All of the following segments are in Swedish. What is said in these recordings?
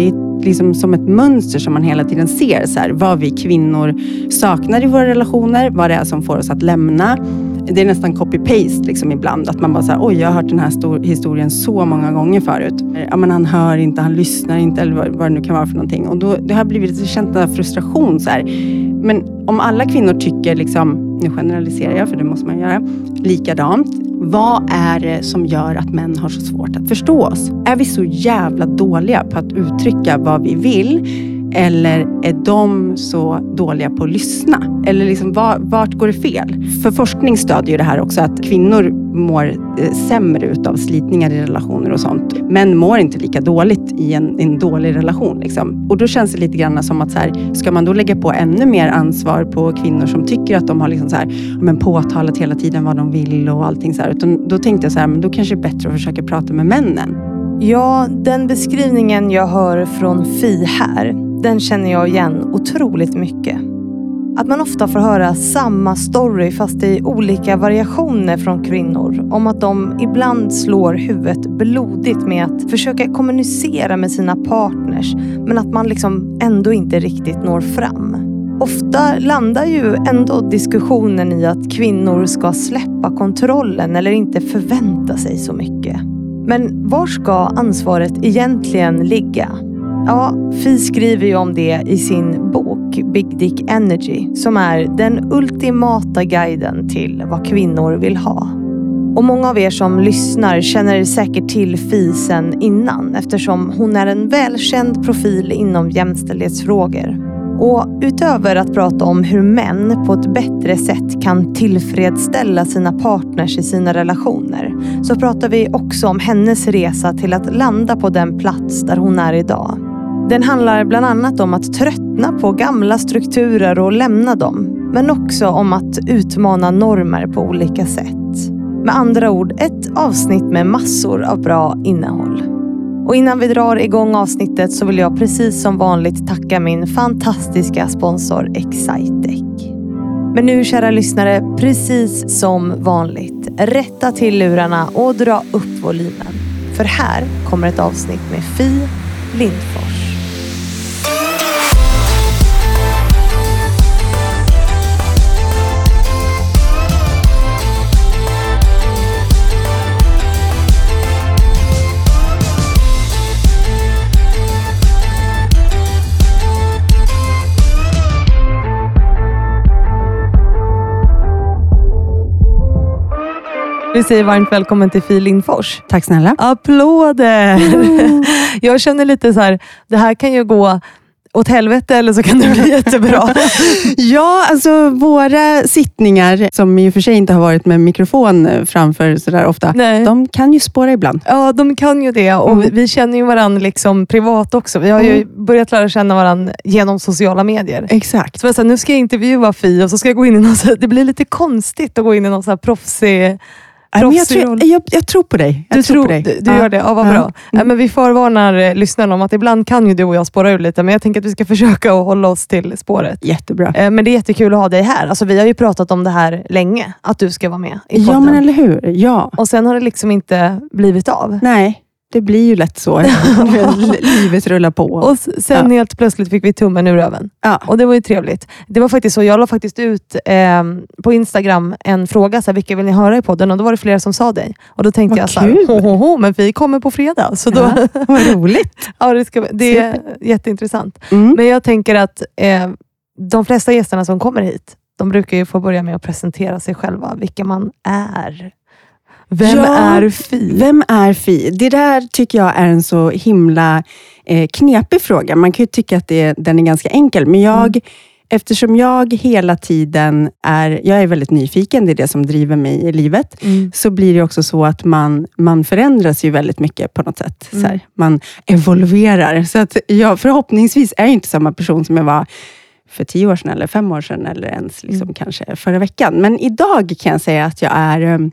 Det är liksom som ett mönster som man hela tiden ser. Så här, vad vi kvinnor saknar i våra relationer, vad det är som får oss att lämna. Det är nästan copy-paste liksom ibland. Att man bara säger, oj jag har hört den här stor, historien så många gånger förut. Ja, men han hör inte, han lyssnar inte eller vad, det nu kan vara för någonting. Och då, det har blivit, en känt en frustration. Så här. Men om alla kvinnor tycker, liksom, nu generaliserar jag för det måste man göra, likadant. Vad är det som gör att män har så svårt att förstå oss? Är vi så jävla dåliga på att uttrycka vad vi vill? Eller är de så dåliga på att lyssna? Eller liksom, var, vart går det fel? För forskning stödjer det här också att kvinnor mår eh, sämre utav slitningar i relationer och sånt. Män mår inte lika dåligt i en, en dålig relation. Liksom. Och då känns det lite grann som att så här, ska man då lägga på ännu mer ansvar på kvinnor som tycker att de har liksom så här, men påtalat hela tiden vad de vill och allting så här. Utan då tänkte jag så här, men då kanske det är bättre att försöka prata med männen. Ja, den beskrivningen jag hör från Fi här den känner jag igen otroligt mycket. Att man ofta får höra samma story fast i olika variationer från kvinnor. Om att de ibland slår huvudet blodigt med att försöka kommunicera med sina partners men att man liksom ändå inte riktigt når fram. Ofta landar ju ändå diskussionen i att kvinnor ska släppa kontrollen eller inte förvänta sig så mycket. Men var ska ansvaret egentligen ligga? Ja, Fi skriver ju om det i sin bok Big Dick Energy som är den ultimata guiden till vad kvinnor vill ha. Och många av er som lyssnar känner säkert till Fi sen innan eftersom hon är en välkänd profil inom jämställdhetsfrågor. Och utöver att prata om hur män på ett bättre sätt kan tillfredsställa sina partners i sina relationer så pratar vi också om hennes resa till att landa på den plats där hon är idag. Den handlar bland annat om att tröttna på gamla strukturer och lämna dem. Men också om att utmana normer på olika sätt. Med andra ord, ett avsnitt med massor av bra innehåll. Och innan vi drar igång avsnittet så vill jag precis som vanligt tacka min fantastiska sponsor Excitec. Men nu kära lyssnare, precis som vanligt, rätta till lurarna och dra upp volymen. För här kommer ett avsnitt med Fi Lindfors. Vi säger varmt välkommen till Fi Lindfors. Tack snälla. Applåder! Mm. Jag känner lite så här, det här kan ju gå åt helvete eller så kan det bli jättebra. ja, alltså våra sittningar, som i och för sig inte har varit med mikrofon framför sådär ofta, Nej. de kan ju spåra ibland. Ja, de kan ju det och mm. vi känner ju varandra liksom privat också. Vi har ju mm. börjat lära känna varandra genom sociala medier. Exakt. Så jag sa, nu ska jag intervjua Fi och så ska jag gå in i något, det blir lite konstigt att gå in i någon så här proffsig men jag, tror, jag, jag, tror på dig. Jag du tror, tror på dig. Du, du ja. gör det, ja, vad bra. Ja, men vi förvarnar eh, lyssnarna om att ibland kan ju du och jag spåra ur lite, men jag tänker att vi ska försöka att hålla oss till spåret. Jättebra. Eh, men det är jättekul att ha dig här. Alltså, vi har ju pratat om det här länge, att du ska vara med i podden. Ja, men eller hur. Ja. Och sen har det liksom inte blivit av. Nej. Det blir ju lätt så. Livet rullar på. Och sen ja. helt plötsligt fick vi tummen ur röven. Ja. Och det var ju trevligt. Det var faktiskt så, jag la faktiskt ut eh, på Instagram en fråga, så här, vilka vill ni höra i podden? Och då var det flera som sa dig. Och då tänkte Vad jag, så här, ho, ho, ho, men vi kommer på fredag. Så då, ja, vad roligt. ja, det, ska, det är jätteintressant. Mm. Men jag tänker att eh, de flesta gästerna som kommer hit, de brukar ju få börja med att presentera sig själva, vilka man är. Vem ja, är Fi? Vem är Fi? Det där tycker jag är en så himla eh, knepig fråga. Man kan ju tycka att det, den är ganska enkel, men jag mm. Eftersom jag hela tiden är, jag är väldigt nyfiken, det är det som driver mig i livet, mm. så blir det också så att man, man förändras ju väldigt mycket på något sätt. Mm. Så här, man evolverar. Så att jag förhoppningsvis är jag inte samma person som jag var för tio år sedan, eller fem år sedan, eller ens liksom mm. kanske förra veckan. Men idag kan jag säga att jag är Eh,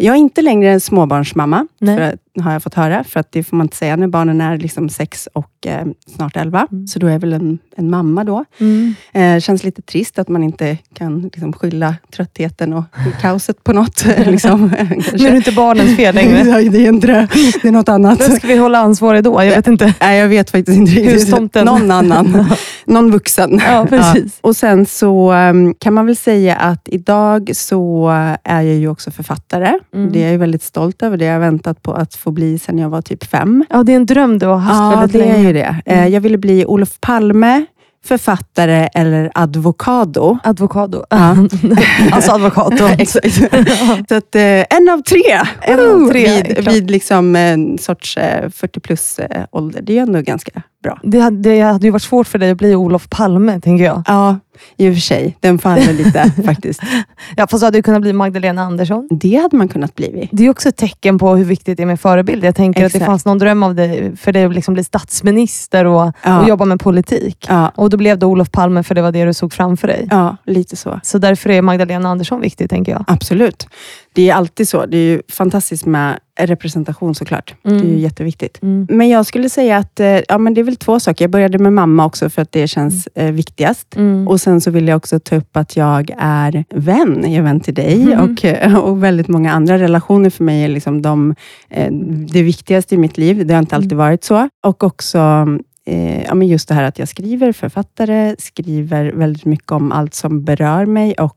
jag är inte längre en småbarnsmamma, för har jag fått höra. För att det får man inte säga när barnen är liksom sex och eh, snart elva. Mm. Så då är jag väl en, en mamma då. Mm. Eh, känns lite trist att man inte kan liksom, skylla tröttheten och kaoset på något. liksom, Nu är det inte barnens fel längre. det är inte det är något annat. Vem ska vi hålla ansvarig då? Jag vet inte. Nej, jag vet faktiskt inte riktigt. Hustomten. Någon annan. Någon vuxen. Ja, precis. Och sen så um, kan man väl säga att idag så är jag ju också författare. Mm. Det är jag väldigt stolt över. Det har jag väntat på att få bli sedan jag var typ fem. Ja, det är en dröm du har haft Ja, väldigt det länge. är ju det. Eh, Mm. Jag ville bli Olof Palme, författare eller advokado. Advokado. Ja. alltså advokato. Exakt. Så att, eh, en av tre, En av tre, vid, vid liksom en sorts eh, 40 plus eh, ålder. Det är ändå ganska bra. Det hade, det hade ju varit svårt för dig att bli Olof Palme, tänker jag. Ja, i och för sig. Den faller lite faktiskt. Ja, fast du hade ju kunnat bli Magdalena Andersson. Det hade man kunnat bli. Det är också ett tecken på hur viktigt det är med förebilder. Jag tänker att Exakt. det fanns någon dröm av dig, för dig att liksom bli statsminister och, Ja. och jobba med politik. Ja, Och då blev det Olof Palme för det var det du såg framför dig. ja, lite så. Så därför är Magdalena Andersson viktig, tänker jag. Absolut. Det är alltid så. Det är ju fantastiskt med representation såklart. Mm. Det är ju jätteviktigt. Mm. Men jag skulle säga att eh, ja, men det är väl två saker. Jag började med mamma också för att det känns eh, viktigast. Mm. Och Sen så vill jag också ta upp att jag är vän. Jag är vän till dig Mm. och, eh, och väldigt många andra relationer för mig är liksom de, eh, det viktigaste i mitt liv. Det har inte alltid Mm. varit så. Och också eh, ja, men just det här att jag skriver författare, skriver väldigt mycket om allt som berör mig och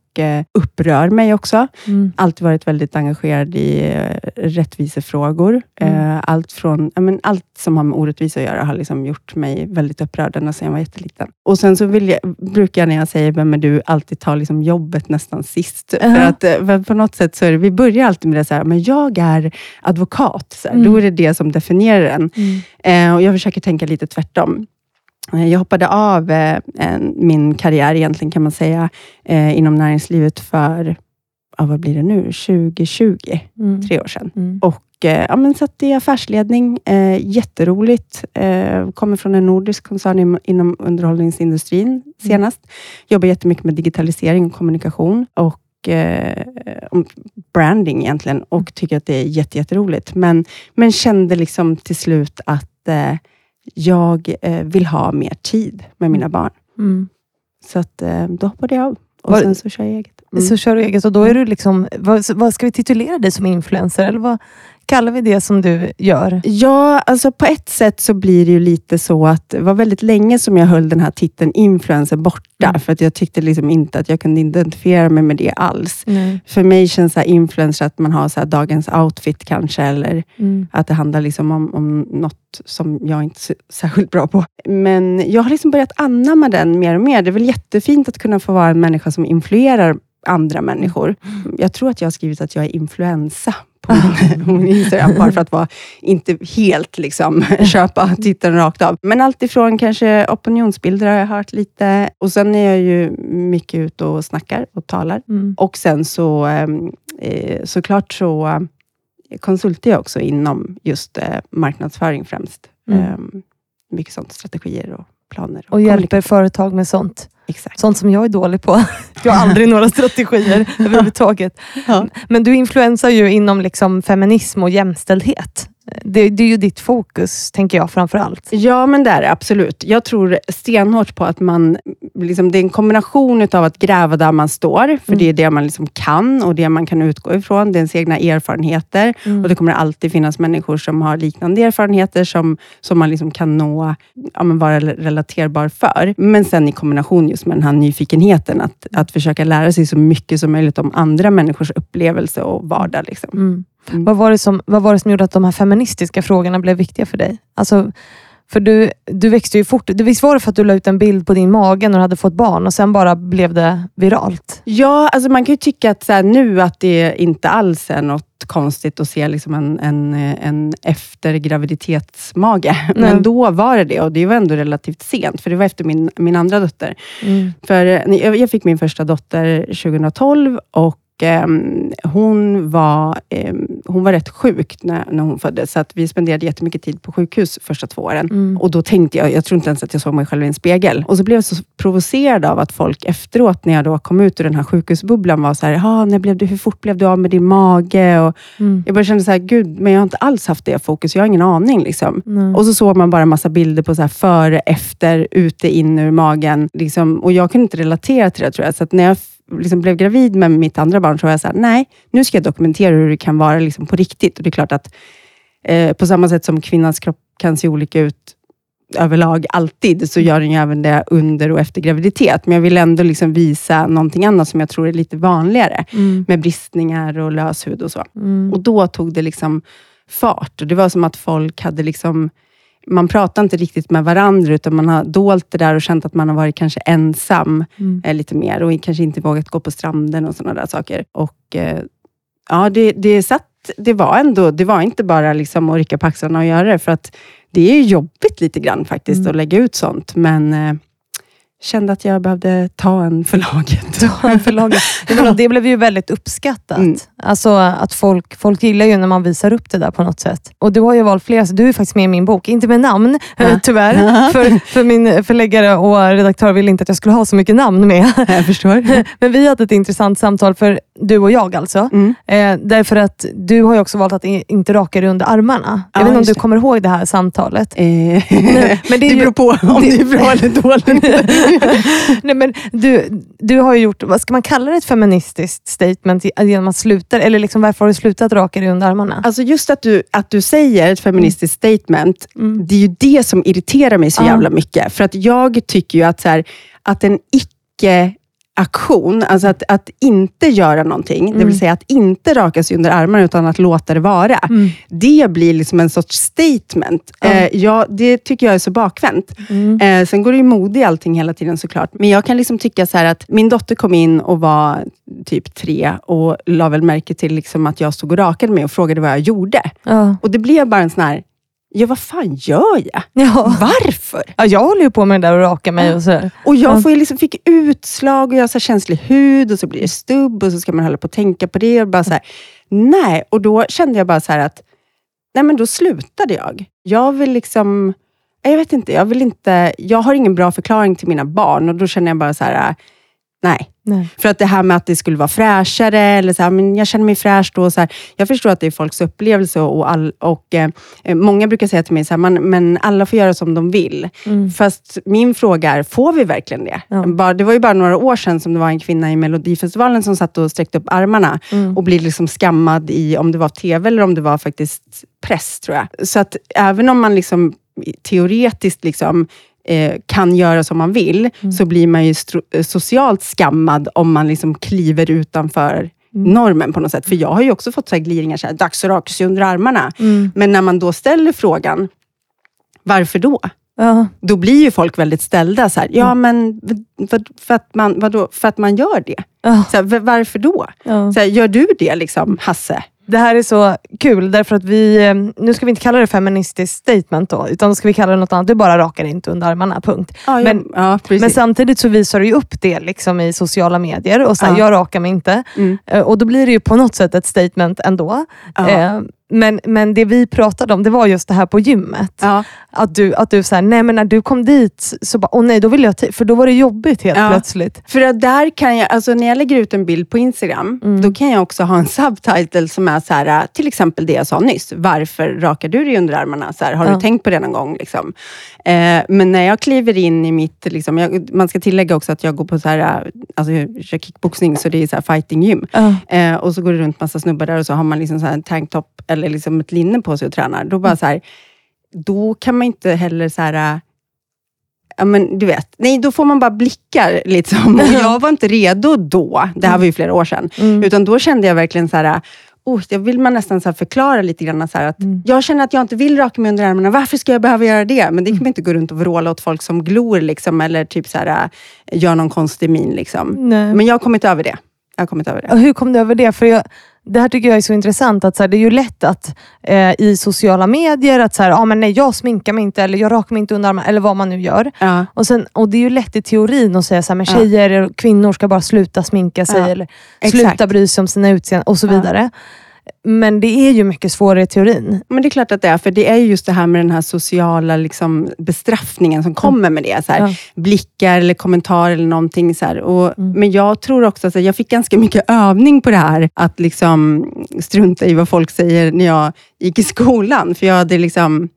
upprör mig också. Mm. Alltid varit väldigt engagerad i eh, rättvisefrågor. Mm. Eh, allt, från, men allt som har med orättvisa att göra har liksom gjort mig väldigt upprörd ända sedan jag var jätteliten. Och sen så vill jag, brukar jag när jag säger vem är du, alltid ta liksom jobbet nästan sist. För att eh, för på något sätt så är det, vi börjar alltid med det så här, men jag är advokat. Så här, Mm. Då är det det som definierar en. Mm. Eh, och jag försöker tänka lite tvärtom. Eh, Jag hoppade av eh, min karriär, egentligen kan man säga, eh, inom näringslivet för, ja, vad blir det nu, 2020, Mm. tre år sedan. Mm. Och ja, men satt i affärsledning, eh, jätteroligt. Eh, kommer från en nordisk koncern inom underhållningsindustrin senast. Jobbar jättemycket med digitalisering och kommunikation. Och eh, branding egentligen och tycker att det är jätte, jätteroligt. Men, men kände liksom till slut att eh, jag eh, vill ha mer tid med mina barn. Mm. Så att, eh, då hoppade jag av och Var- sen så kör jag eget. Mm. Så kör du eget och då är du liksom, vad, vad ska vi titulera dig som influencer? Eller vad kallar vi det som du gör? Ja, alltså på ett sätt så blir det ju lite så att det var väldigt länge som jag höll den här titeln influencer borta, Mm. för att jag tyckte liksom inte att jag kunde identifiera mig med det alls. Nej. För mig känns så influencer att man har så dagens outfit kanske, eller Mm. att det handlar liksom om, om något som jag inte är särskilt bra på. Men jag har liksom börjat anamma den mer och mer. Det är väl jättefint att kunna få vara en människa som influerar andra människor. Jag tror att jag har skrivit att jag är influensa på min, på min Instagram, bara för att vara, inte helt liksom, köpa titeln rakt av. Men allt ifrån kanske opinionsbilder har jag hört lite. Och sen är jag ju mycket ute och snackar och talar. Mm. Och sen så ehm, eh, såklart så konsultar jag också inom just eh, marknadsföring främst. Mm. Ehm, mycket sånt, strategier och planer. Och hjälper kommunikation. företag med sånt. Exakt. Sånt som jag är dålig på. Jag har aldrig några strategier överhuvudtaget. Ja. Men du influensar ju inom liksom feminism och jämställdhet. Det, det är ju ditt fokus, tänker jag framför allt. Ja, men det är det absolut. Jag tror stenhårt på att man, liksom, det är en kombination utav att gräva där man står, för Mm. det är det man liksom kan och det man kan utgå ifrån. Det är ens egna erfarenheter Mm. och det kommer alltid finnas människor som har liknande erfarenheter som, som man liksom kan nå, ja, vara relaterbar för. Men sen i kombination just med den här nyfikenheten, att, att försöka lära sig så mycket som möjligt om andra människors upplevelse och vardag. Liksom. Mm. Mm. Vad, var det som, vad var det som gjorde att de här feministiska frågorna blev viktiga för dig? Alltså, för du, du växte ju fort. Du, visst var det för att du la ut en bild på din mage när du hade fått barn och sen bara blev det viralt? Ja, alltså man kan ju tycka att så nu att det inte alls är något konstigt att se liksom en, en, en efter graviditetsmage. Men då var det det och det var ändå relativt sent, för det var efter min, min andra dotter. Mm. För eh, jag jag fick min första dotter 2012 och hon, var, ehm, hon var rätt sjuk när, när hon föddes, så att vi spenderade jättemycket tid på sjukhus första två åren. Mm. Och då tänkte jag, jag tror inte ens att jag såg mig själv i en spegel. Och så blev jag så provocerad av att folk efteråt, när jag då kom ut ur den här sjukhusbubblan, var så här, "Jaha, när blev du, hur fort blev du av med din mage? Och Mm. jag bara kände så här, gud, men jag har inte alls haft det fokus. Jag har ingen aning. Liksom. Nej. Och så såg man bara en massa bilder på så här före, efter, ute, in ur magen. Liksom, och jag kunde inte relatera till det tror jag. Så att när jag liksom blev gravid med mitt andra barn, så var jag så här, nej, nu ska jag dokumentera hur det kan vara liksom, på riktigt. Och det är klart att eh, på samma sätt som kvinnans kropp kan se olika ut överlag alltid, så gör den ju även det under och efter graviditet. Men jag vill ändå liksom visa någonting annat som jag tror är lite vanligare. Mm. Med bristningar och löshud och så. Mm. Och då tog det liksom fart. Och det var som att folk hade liksom man pratar inte riktigt med varandra, utan man har dolt det där och känt att man har varit kanske ensam Mm. eh, lite mer och kanske inte vågat gå på stranden och sådana där saker. Och eh, ja, det, det satt, det var ändå, det var inte bara liksom att rycka på axlarna och göra det, för att det är jobbigt lite grann faktiskt Mm. att lägga ut sånt, men eh, kände att jag behövde ta en för laget. Ja, förlaget. Det, det blev ju väldigt uppskattat. Mm. Alltså att folk, folk gillar ju när man visar upp det där på något sätt. Och Du har ju valt flera, så du är faktiskt med i min bok. Inte med namn, Ja. eh, tyvärr. För, för min förläggare och redaktör ville inte att jag skulle ha så mycket namn med. jag förstår. Men vi hade ett intressant samtal, för du och jag alltså. Mm. Eh, därför att du har ju också valt att inte raka dig under armarna. Ja, jag vet inte om du det. kommer ihåg det här samtalet. Eh, men det är det ju- beror på om det är bra eller dåligt. Nej, men du, du har ju gjort, vad ska man kalla det, ett feministiskt statement genom att sluta, eller liksom, varför har du slutat raka dig under armarna? Alltså just att du, att du säger ett feministiskt statement, Mm. det är ju det som irriterar mig så jävla mycket. För att jag tycker ju att, så här, att en icke aktion, alltså att, att inte göra någonting, det Mm. vill säga att inte raka sig under armarna utan att låta det vara. Mm. Det blir liksom en sorts statement. Ja. Eh, ja, det tycker jag är så bakvänt. Mm. Eh, sen går det ju mode i allting hela tiden såklart. Men jag kan liksom tycka så att min dotter kom in och var typ tre och la väl märke till liksom att jag stod och rakade mig och frågade vad jag gjorde. Och det blev bara en sån här, ja vad fan gör jag? Ja. Varför? ja, jag håller ju på med det där och raka mig och sådär. Och jag Ja. får liksom, fick utslag och jag har så känslig hud och så blir det stubb och så ska man hålla på och tänka på det. Och bara så här, nej, och då kände jag bara så här att, nej men då slutade jag. Jag vill liksom, jag vet inte, jag vill inte, jag har ingen bra förklaring till mina barn och då känner jag bara så här, nej. Nej. För att det här med att det skulle vara fräschare, eller så här, men jag känner mig fräsch då. Så här, jag förstår att det är folks upplevelse och, all, och eh, många brukar säga till mig, så här, man, men alla får göra som de vill. Mm. Fast min fråga är, får vi verkligen det? Ja. Bara, det var ju bara några år sedan som det var en kvinna i Melodifestivalen som satt och sträckte upp armarna Mm. och blev liksom skammad i, om det var TV eller om det var faktiskt press, tror jag. Så att även om man liksom teoretiskt liksom, eh, kan göra som man vill, Mm. så blir man ju eh, socialt skammad om man liksom kliver utanför Mm. normen på något sätt. För jag har ju också fått så här glidningar, så här, dags att raka sig under armarna. Mm. Men när man då ställer frågan, varför då? Ja. Då blir ju folk väldigt ställda. Så här, ja, men för, för, att man, vadå? för att man gör det. Ja. Så här, varför då? Ja. Så gör du det, liksom, Hasse? Det här är så kul, därför att vi, eh, nu ska vi inte kalla det feministiskt statement då, utan då ska vi kalla det något annat. Du bara rakar inte under armarna, punkt. Ja, Men- ja. Men samtidigt så visar du upp det liksom i sociala medier och så här, Ja. jag rakar mig inte. Mm. Eh, Och då blir det ju på något sätt ett statement ändå. Eh, Men, men det vi pratade om, det var just det här på gymmet. ja. Att du, att du så här, nej men när du kom dit, så bara, åh nej, då vill jag ti-" för då var det jobbigt helt Ja. plötsligt. För att där kan jag, alltså när jag lägger ut en bild på Instagram, Mm. då kan jag också ha en subtitle som är så här, till exempel det jag sa nyss. Varför rakar du dig under armarna? Så här, har Ja. du tänkt på det någon gång? Liksom? Eh, men när jag kliver in i mitt, liksom, jag, man ska tillägga också att jag går på så här, alltså jag kör kickboxning, så det är så här fighting gym. Eh, och så går det runt massa snubbar där och så har man liksom så här en tanktop eller liksom ett linne på sig och tränar. Då bara så här, då kan man inte heller så här, äh, ja men du vet, nej då får man bara blickar liksom. Och jag var inte redo då, det här var ju flera år sedan, Mm. utan då kände jag verkligen så här, oh, jag vill man nästan så förklara lite grann, så att Mm. jag känner att jag inte vill raka mig under armarna, varför ska jag behöva göra det? Men det kan man inte gå runt och vråla åt folk som glor, liksom, eller typ så här, äh, gör någon konstig min. Liksom. Men jag har kommit över det. Jag har kommit över det. Och hur kom du över det? För jag, Det här tycker jag är så intressant. att så här, Det är ju lätt att eh, i sociala medier att så här, ah, men nej, jag sminkar mig inte eller jag rakar mig inte under armarna eller vad man nu gör. Ja. Och, sen, och Det är ju lätt i teorin att säga att tjejer och kvinnor ska bara sluta sminka sig Ja, eller exakt. sluta bry sig om sina utseenden och så Ja. Men det är ju mycket svårare i teorin. Men det är klart att det är, för det är ju just det här med den här sociala liksom, bestraffningen som kommer med det. Så här, Ja. Blickar eller kommentarer eller någonting. Så här. Och, Mm. Men jag tror också att jag fick ganska mycket övning på det här, att liksom strunta i vad folk säger när jag gick i skolan. För jag hade liksom...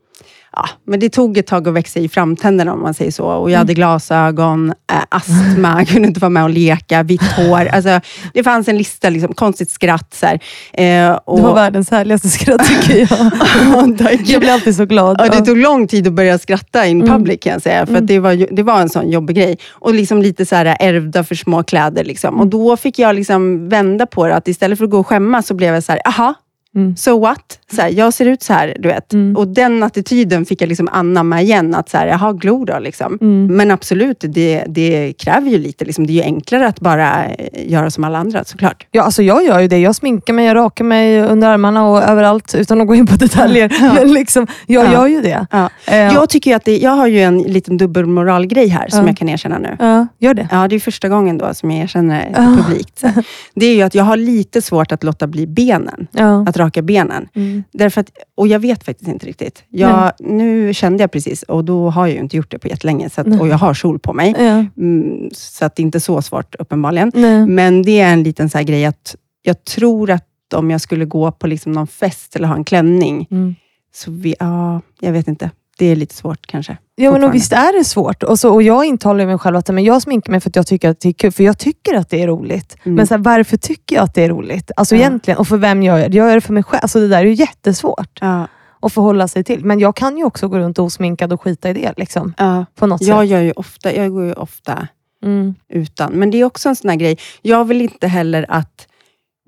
Ja, men det tog ett tag att växa i framtänderna om man säger så. Och jag hade glasögon, äh, astma, kunde inte vara med och leka, vitt hår. Alltså, det fanns en lista, liksom, konstigt skratt. Så. Eh, och, Det var världens härligaste skratt tycker jag. Jag blir alltid så glad. Ja, det tog lång tid att börja skratta in Mm. public kan jag säga. För att det, var, det var en sån jobbig grej. Och liksom lite så här ärvda för små kläder. Liksom. Mm. Och då fick jag liksom vända på det. Att istället för att gå och skämmas så blev jag så här, aha, Mm. so what? Så här, jag ser ut så här, du vet. Mm. Och den attityden fick jag liksom anamma igen. Att så här, jaha, glo då. Liksom. Mm. Men absolut, det, det kräver ju lite. Liksom. Det är ju enklare att bara eh, göra som alla andra, såklart. Ja, alltså jag gör ju det. Jag sminkar mig, jag rakar mig under armarna och överallt utan att gå in på detaljer. Ja. Men liksom, jag Ja. gör ju det. Ja. Eh, Jag tycker att det, jag har ju en liten dubbelmoralgrej här, som Ja. jag kan erkänna nu. ja, gör det. Ja, det är första gången då som jag erkänner Ah. publikt. Det är ju att jag har lite svårt att låta bli benen. Att raka benen. Mm. Därför att, och jag vet faktiskt inte riktigt. Jag, nu kände jag precis, och då har jag ju inte gjort det på jättelänge. Så att, och jag har kjol på mig. Ja. Mm, så att det är inte så svårt uppenbarligen. Nej. Men det är en liten så här grej att jag tror att om jag skulle gå på liksom någon fest eller ha en klänning, Mm. så vi, ja, jag vet inte. Det är lite svårt kanske. Ja, men och visst är det svårt. Och, så, och jag intalar mig själv att men jag sminkar mig för att jag tycker att det är kul. För jag tycker att det är roligt. Mm. Men så här, varför tycker jag att det är roligt? Alltså Ja. egentligen. Och för vem gör jag det? Jag gör det för mig själv. Alltså det där är ju jättesvårt Ja, att förhålla sig till. Men jag kan ju också gå runt osminkad och skita i det. Liksom, ja. på något Jag, sätt. gör ju ofta, jag går ju ofta Mm. utan. Men det är också en sån här grej. Jag vill inte heller att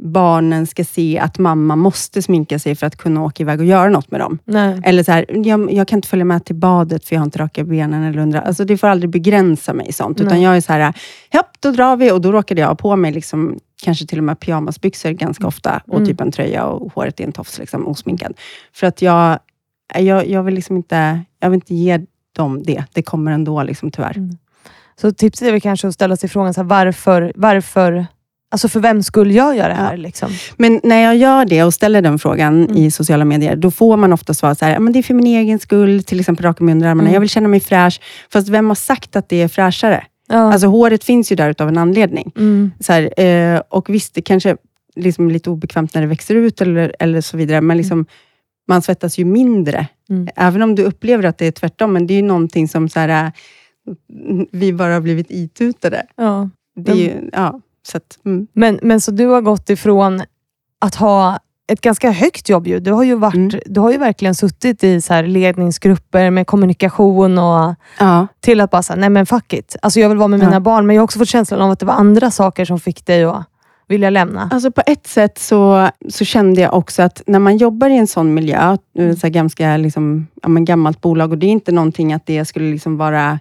barnen ska se att mamma måste sminka sig för att kunna åka iväg och göra något med dem. Nej. Eller så här, jag, jag kan inte följa med till badet för jag har inte rakat benen eller undra. Alltså det får aldrig begränsa mig i sånt. Utan jag är så här, ja, då drar vi. Och då råkade jag ha på mig liksom, kanske till och med pyjamasbyxor ganska ofta. Och Mm. typ en tröja och håret i en tofs, liksom, osminkad. För att jag, jag, jag vill liksom inte, jag vill inte ge dem det. Det kommer ändå, liksom, tyvärr. Mm. Så tipset är väl kanske att ställa sig frågan, så här, varför, varför, alltså för vem skulle jag göra det här? Liksom? Men när jag gör det och ställer den frågan Mm. i sociala medier, då får man ofta svar så här, "Ja, men det är för min egen skull, till exempel raka mig under armarna. Mm. Jag vill känna mig fräsch. Fast vem har sagt att det är fräschare? Ja. Alltså håret finns ju där utav en anledning. mm. Så här, eh, och visst, det kanske liksom lite obekvämt när det växer ut eller, eller så vidare, men liksom, man svettas ju mindre. Mm. Även om du upplever att det är tvärtom, men det är ju någonting som så här, eh, vi bara har blivit itutade. Ja. Det är ju, ja, så att, mm. Men, men så du har gått ifrån att ha ett ganska högt jobb. Ju. Du, har ju varit, Mm. du har ju verkligen suttit i så ledningsgrupper med kommunikation och ja. till att bara säga, nej men fuck it. Alltså jag vill vara med Ja. mina barn, men jag har också fått känslan av att det var andra saker som fick dig att vilja lämna. Alltså på ett sätt så, så kände jag också att när man jobbar i en sån miljö, nu så här ganska liksom, ja, gammalt bolag, och det är inte någonting att det skulle liksom vara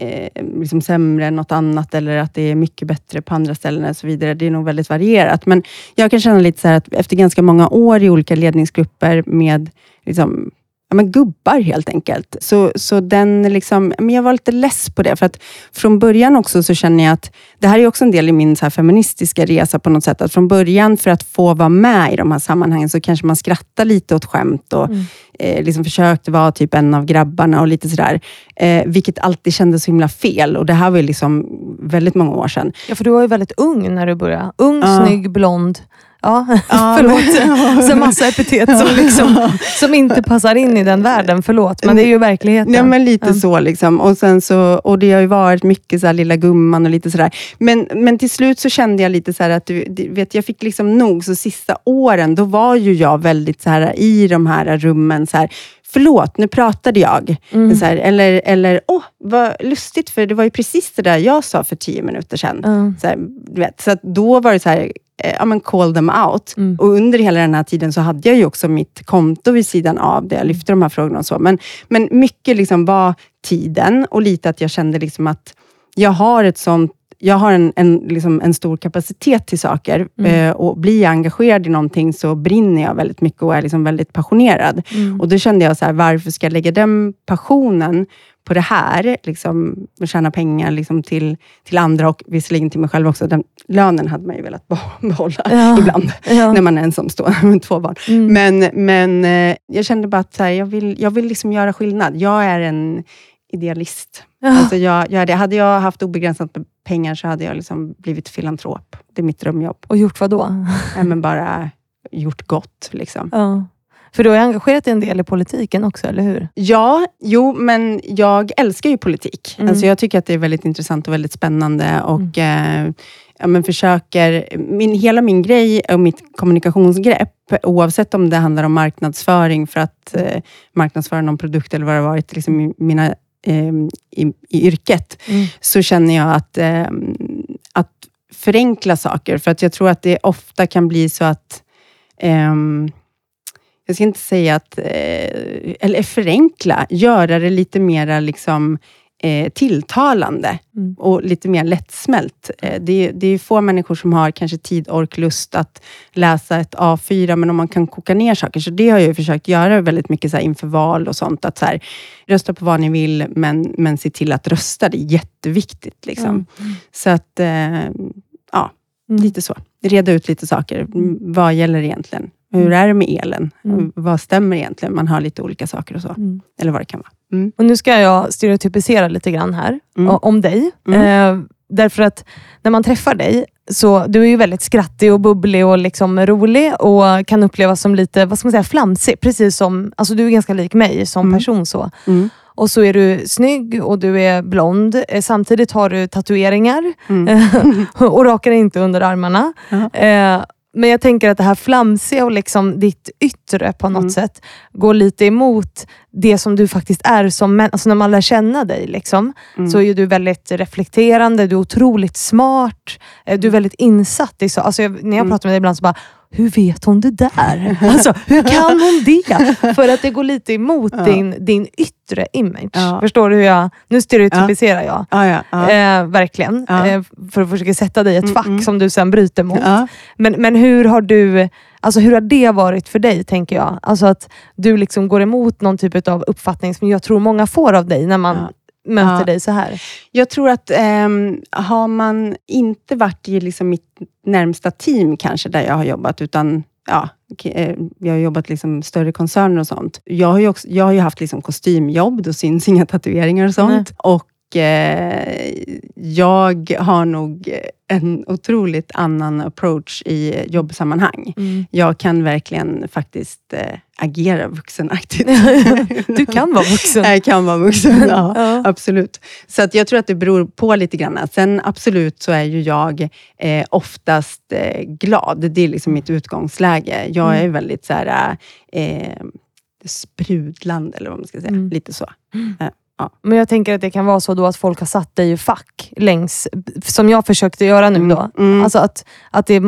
eh, liksom sämre än något annat, eller att det är mycket bättre på andra ställen och så vidare. Det är nog väldigt varierat. Men jag kan känna lite så här att efter ganska många år i olika ledningsgrupper med liksom, ja, men gubbar helt enkelt. Så, så den liksom, men jag var lite less på det. För att från början också så känner jag att, det här är också en del i min så feministiska resa på något sätt, att från början för att få vara med i de här sammanhangen så kanske man skrattar lite åt skämt och Mm. eh, liksom försökte vara typ en av grabbarna och lite sådär. Eh, vilket alltid kändes så himla fel. Och det här var ju liksom väldigt många år sedan. Ja, för du var ju väldigt ung när du började. Ung, Ja. snygg, blond. Ja, Ja, förlåt. Så massa epitet som, liksom, som inte passar in i den världen. Förlåt, men det är ju verkligheten. Ja, men lite så. Liksom. Och, sen så, och det har ju varit mycket så här, lilla gumman och lite sådär. Men, men till slut så kände jag lite så att du, vet, jag fick liksom nog. Så sista åren, då var ju jag väldigt så här i de här rummen. Så här, Förlåt, nu pratade jag. Mm. Här, eller, eller åh, vad lustigt, för det var ju precis det där jag sa för tio minuter sedan. Ja. Så, här, vet, så då var det så här, ja men call them out. Mm. Och under hela den här tiden så hade jag ju också mitt konto vid sidan av, där jag lyfte de här frågorna och så. Men, men mycket liksom var tiden och lite att jag kände liksom att jag har ett sånt jag har en, en, liksom en stor kapacitet till saker Mm. eh, och blir jag engagerad i någonting så brinner jag väldigt mycket och är liksom väldigt passionerad. Mm. Och då kände jag så här, varför ska jag lägga den passionen på det här, liksom, och tjäna pengar liksom, till, till andra och visserligen till mig själv också. Den lönen hade man ju velat be- behålla Ja. ibland, Ja. när man är ensamstående med två barn. Mm. Men, men eh, jag kände bara att så här, jag, vill, jag vill liksom göra skillnad. Jag är en idealist. Ja. Alltså jag, jag. Hade jag haft obegränsat med pengar så hade jag liksom blivit filantrop. Det är mitt drömjobb. Och gjort vad då? Nej, men bara gjort gott. Liksom. Ja. För du har engagerat dig en del i politiken också, eller hur? Ja, jo, men jag älskar ju politik. Mm. Alltså jag tycker att det är väldigt intressant och väldigt spännande. Och eh, ja, men försöker, min, hela min grej och mitt kommunikationsgrepp, oavsett om det handlar om marknadsföring för att eh, marknadsföra någon produkt eller vad det varit liksom mina, i, i yrket, Mm. så känner jag att, eh, att förenkla saker. För att jag tror att det ofta kan bli så att ehm, jag ska inte säga att, eh, eller förenkla, göra det lite mera liksom, eh, tilltalande Mm. och lite mer lättsmält. Eh, det, är- det är få människor som har kanske tid, ork, lust att läsa ett A4, men om man kan koka ner saker, så det har jag ju försökt göra väldigt mycket så här, inför val och sånt. Att så här, rösta på vad ni vill, men, men se till att rösta. Det är jätteviktigt. Liksom. Så att, eh, ja, Mm. lite så. Reda ut lite saker. Mm, Vad gäller egentligen? Hur är det med elen? Mm. Vad stämmer egentligen? Man har lite olika saker och så. Mm. Eller vad det kan vara. Mm. Och nu ska jag stereotypisera lite grann här, Mm. om dig. Mm. Eh, därför att när man träffar dig, så du är ju väldigt skrattig och bubblig och liksom rolig och kan upplevas som lite, vad ska man säga, flamsig. Precis som, alltså du är ganska lik mig som Mm. person. så. Mm. Och så är du snygg och du är blond. Eh, Samtidigt har du tatueringar Mm. och rakar inte under armarna. Ja. Eh, men jag tänker att det här flamsiga och liksom ditt yttre på något Mm. sätt går lite emot det som du faktiskt är som män. Alltså när man lär känna dig liksom, Mm. så är du väldigt reflekterande, du är otroligt smart, eh, du är väldigt insatt i så. Alltså jag, när jag Mm. pratar med dig ibland så bara, hur vet hon det där? Alltså, hur kan hon det? För att det går lite emot Ja. din, din yttre image. Ja. Förstår du hur jag... Nu stereotypiserar jag. Ja. Eh, verkligen. Eh, för att försöka sätta dig i ett Mm, fack mm. som du sen bryter mot. Men, men hur har du Alltså hur har det varit för dig, tänker jag? Alltså att du liksom går emot någon typ av uppfattning som jag tror många får av dig när man. Möter Ja. dig så här. Jag tror att ehm, har man inte varit i liksom mitt närmsta team kanske, där jag har jobbat, utan ja, eh, jag har jobbat liksom större koncerner och sånt. Jag har ju, också, jag har ju haft liksom kostymjobb, då syns inga tatueringar och sånt. Nej. Och jag har nog en otroligt annan approach i jobbsammanhang. Jag kan verkligen faktiskt eh, agera vuxenaktigt. Du kan vara vuxen. Jag kan vara vuxen, ja. Ja. Absolut. Så att jag tror att det beror på lite grann. Sen absolut så är ju jag eh, oftast eh, glad. Det är liksom mitt utgångsläge. Jag är väldigt så här, eh, sprudlande, eller vad man ska säga. Mm. Lite så. Men jag tänker att det kan vara så då att folk har satt dig i fack längs, som jag försökte göra nu då. Mm. Alltså att, att det,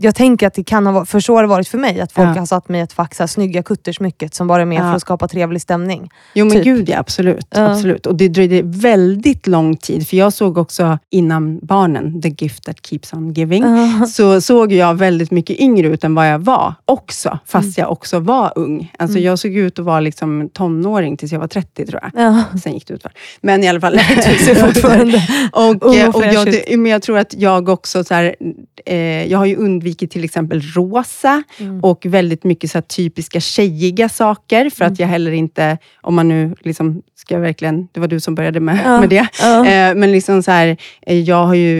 jag tänker att det kan ha varit, för så har det varit för mig, att folk Ja. har satt mig i ett fack, så här, snygga kuttersmycket som bara är med Ja. för att skapa trevlig stämning. Jo men Typ. gud ja, absolut. Ja. absolut. Och det dröjde väldigt lång tid, för jag såg också innan barnen, the gift that keeps on giving, så såg jag väldigt mycket yngre ut än vad jag var också, fast jag också var ung. Alltså Mm. jag såg ut att vara liksom tonåring tills jag var 30 tror jag. Ja. Sen gick det utför. Men i alla fall. Och, ung eh, och och jag, men jag tror att jag också, så här, eh, jag har ju undvikit till exempel rosa Mm. och väldigt mycket så typiska tjejiga saker, för Mm. att jag heller inte, om man nu liksom ska verkligen, det var du som började med, Ja, med det. ja. Eh, men liksom så här, eh, jag har ju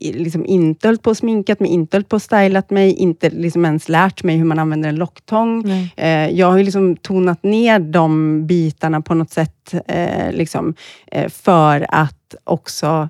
eh, liksom inte hållit på och sminkat mig, inte hållit på och stylat mig, inte liksom ens lärt mig hur man använder en locktång. Eh, jag har ju liksom tonat ner de bitarna på något sätt, eh, liksom, för att också,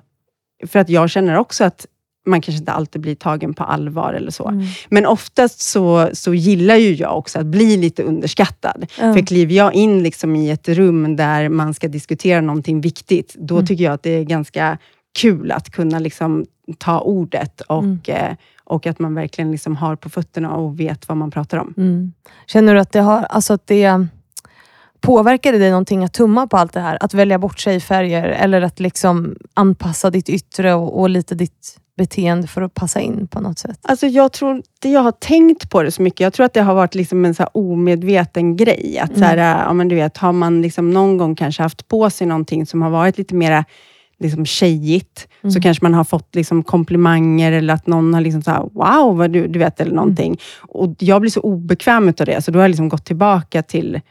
för att jag känner också att man kanske inte alltid blir tagen på allvar eller så. Mm. Men oftast så, så gillar ju jag också att bli lite underskattad. Ja. För kliver jag in liksom i ett rum där man ska diskutera någonting viktigt, då Mm. tycker jag att det är ganska kul att kunna liksom ta ordet och, Mm. eh, och att man verkligen liksom har på fötterna och vet vad man pratar om. Mm. Känner du att det har, alltså att det Påverkar det dig någonting att tumma på allt det här? Att välja bort tjejfärger eller att liksom anpassa ditt yttre och, och lite ditt beteende för att passa in på något sätt? Alltså jag tror inte jag har tänkt på det så mycket. Jag tror att det har varit liksom en så omedveten grej. Att så här, ja, men du vet, har man liksom någon gång kanske haft på sig någonting som har varit lite mera liksom tjejigt, så kanske man har fått liksom komplimanger eller att någon har liksom så här, wow, vad du, du vet, eller någonting. Och jag blir så obekväm utav det, så då har jag liksom gått tillbaka till,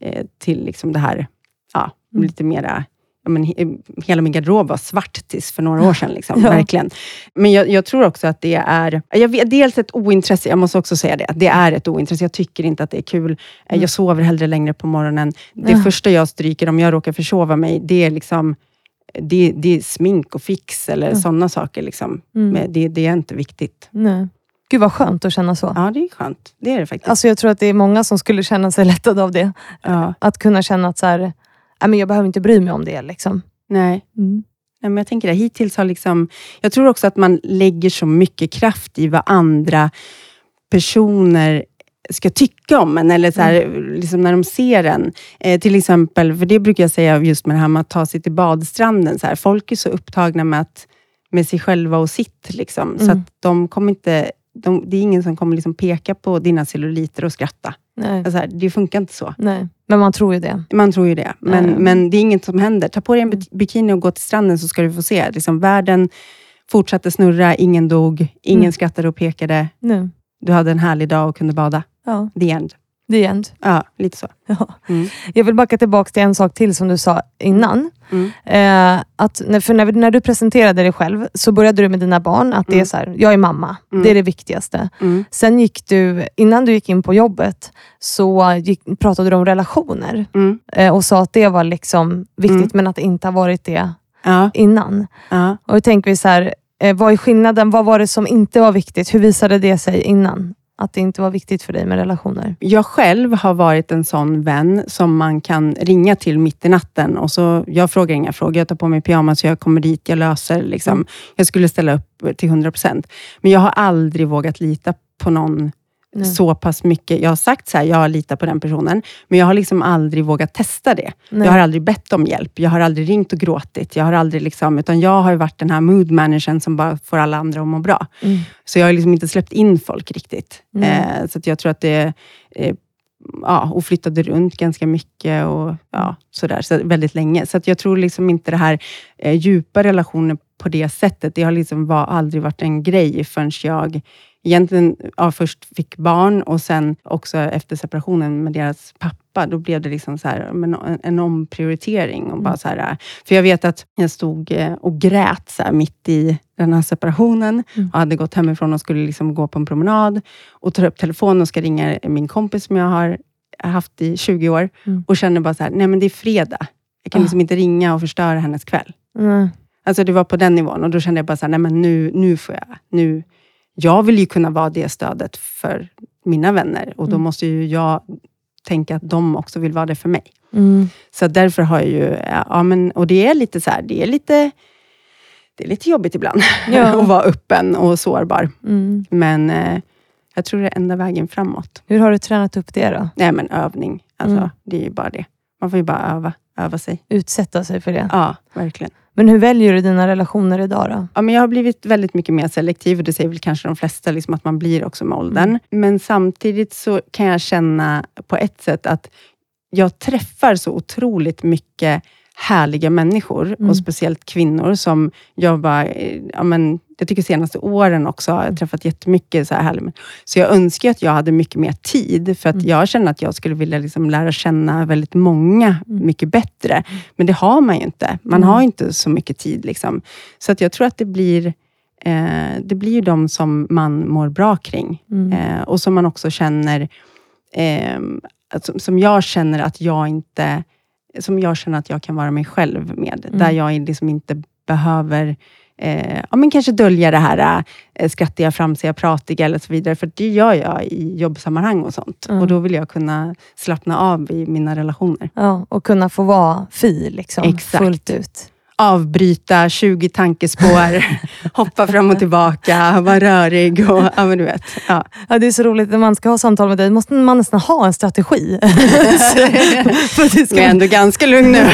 eh, till liksom det här, ja, lite mera men, he- hela min garderob var svart tills för några år sedan. Liksom, Ja. Verkligen. Men jag, jag tror också att det är, jag vet, dels ett ointresse, jag måste också säga det, det är ett ointresse. Jag tycker inte att det är kul. Eh, Jag sover hellre längre på morgonen. Det Ja. första jag stryker om jag råkar försova mig, det är liksom det, det är smink och fix eller Mm. sådana saker. Liksom. Mm. Det, det är inte viktigt. Nej. Gud vad skönt att känna så. Ja, det är skönt. Det är det faktiskt. Alltså jag tror att det är många som skulle känna sig lättade av det. ja. Att kunna känna att så här, "Nej, men jag behöver inte bry mig om det. Liksom. Nej. Mm. Nej, men jag tänker det. Hittills har liksom... Jag tror också att man lägger så mycket kraft i vad andra personer ska tycka om en, eller så här, liksom när de ser en. Eh, till exempel, för det brukar jag säga just med det här med att ta sig till badstranden. Så här, folk är så upptagna med, att, med sig själva och sitt. Liksom, Så Mm. att de kommer inte... De, det är ingen som kommer liksom peka på dina celluliter och skratta. Nej. Alltså här, det funkar inte så. Nej. Men man tror ju det. Man tror ju det, men, men det är inget som händer. Ta på dig en bi- bikini och gå till stranden så ska du få se. Liksom, världen fortsatte snurra, ingen dog, ingen Mm. skrattade och pekade. Nu. Du hade en härlig dag och kunde bada. Ja, The end. The end. Ja, lite så. Ja. Mm. Jag vill backa tillbaka till en sak till som du sa innan. Mm. Eh, att när, för när, när du presenterade dig själv så började du med dina barn. Att det är Mm. så här, jag är mamma. Mm. Det är det viktigaste. Mm. Sen gick du, innan du gick in på jobbet, så gick, pratade du om relationer. Mm. Eh, och sa att det var liksom viktigt, Mm. men att det inte har varit det Ja, innan. ja. Och då tänker vi så här, eh, vad är skillnaden? Vad var det som inte var viktigt? Hur visade det sig innan? Att det inte var viktigt för dig med relationer? Jag själv har varit en sån vän som man kan ringa till mitt i natten. Och så, jag frågar inga frågor. Jag tar på mig pyjamas, jag kommer dit, jag löser. Liksom. Mm. Jag skulle ställa upp till 100 procent. Men jag har aldrig vågat lita på någon Nej. så pass mycket. Jag har sagt så här, jag litar på den personen, men jag har liksom aldrig vågat testa det. Nej. Jag har aldrig bett om hjälp. Jag har aldrig ringt och gråtit. Jag har aldrig liksom, utan jag har ju varit den här mood managern som bara får alla andra att må bra. Mm. Så jag har liksom inte släppt in folk riktigt. Mm. Eh, så jag tror att det eh, ja, och flyttade runt ganska mycket och ja, sådär, så väldigt länge. Så jag tror liksom inte det här eh, djupa relationer på det sättet, det har liksom var, aldrig varit en grej förrän jag egentligen ja, först fick barn och sen också efter separationen med deras pappa, då blev det liksom så här, en, en omprioritering. Och bara så här, för jag vet att jag stod eh, och grät så här, mitt i den här separationen Mm. och hade gått hemifrån och skulle liksom gå på en promenad och tar upp telefonen och ska ringa min kompis som jag har haft i 20 år Mm. och känner bara så här, nej men det är fredag. Jag kan Ah. liksom inte ringa och förstöra hennes kväll. Mm. Alltså det var på den nivån och då kände jag bara så här, nej men nu, nu får jag, nu, jag vill ju kunna vara det stödet för mina vänner och då Mm. måste ju jag tänka att de också vill vara det för mig. Mm. Så därför har jag ju, ja men, och det är lite så här, det är lite, det är lite jobbigt ibland Ja. att vara öppen och sårbar. Mm. Men eh, jag tror det är enda vägen framåt. Hur har du tränat upp det då? Nej men övning, alltså, Mm. det är ju bara det. Man får ju bara öva, öva sig. Utsätta sig för det. Ja, verkligen. Men hur väljer du dina relationer idag då? Ja, men jag har blivit väldigt mycket mer selektiv och det säger väl kanske de flesta, liksom att man blir också med åldern. Mm. Men samtidigt så kan jag känna på ett sätt att jag träffar så otroligt mycket härliga människor Mm. och speciellt kvinnor som jag bara, eh, ja, men, jag tycker senaste åren också har jag träffat jättemycket så här härliga. Så jag önskar att jag hade mycket mer tid, för att Mm. jag känner att jag skulle vilja liksom lära känna väldigt många Mm. mycket bättre. Men det har man ju inte. Man Mm. har inte så mycket tid. Liksom. Så att jag tror att det blir, eh, det blir ju de som man mår bra kring. Mm. Eh, och som man också känner, eh, som jag känner att jag inte, som jag känner att jag kan vara mig själv med. Mm. Där jag liksom inte behöver eh, ja, men kanske dölja det här eh, skrattiga, framsiga, pratiga eller så vidare. För det gör jag i jobbsammanhang och sånt. Mm. Och då vill jag kunna slappna av i mina relationer. Ja, och kunna få vara fi liksom, Exakt. fullt ut. Avbryta 20 tankespår, hoppa fram och tillbaka, vara rörig och ja, men du vet. Ja. Ja, det är så roligt, när man ska ha samtal med dig måste man nästan ha en strategi. För att det ska Men jag är ändå ganska lugn nu.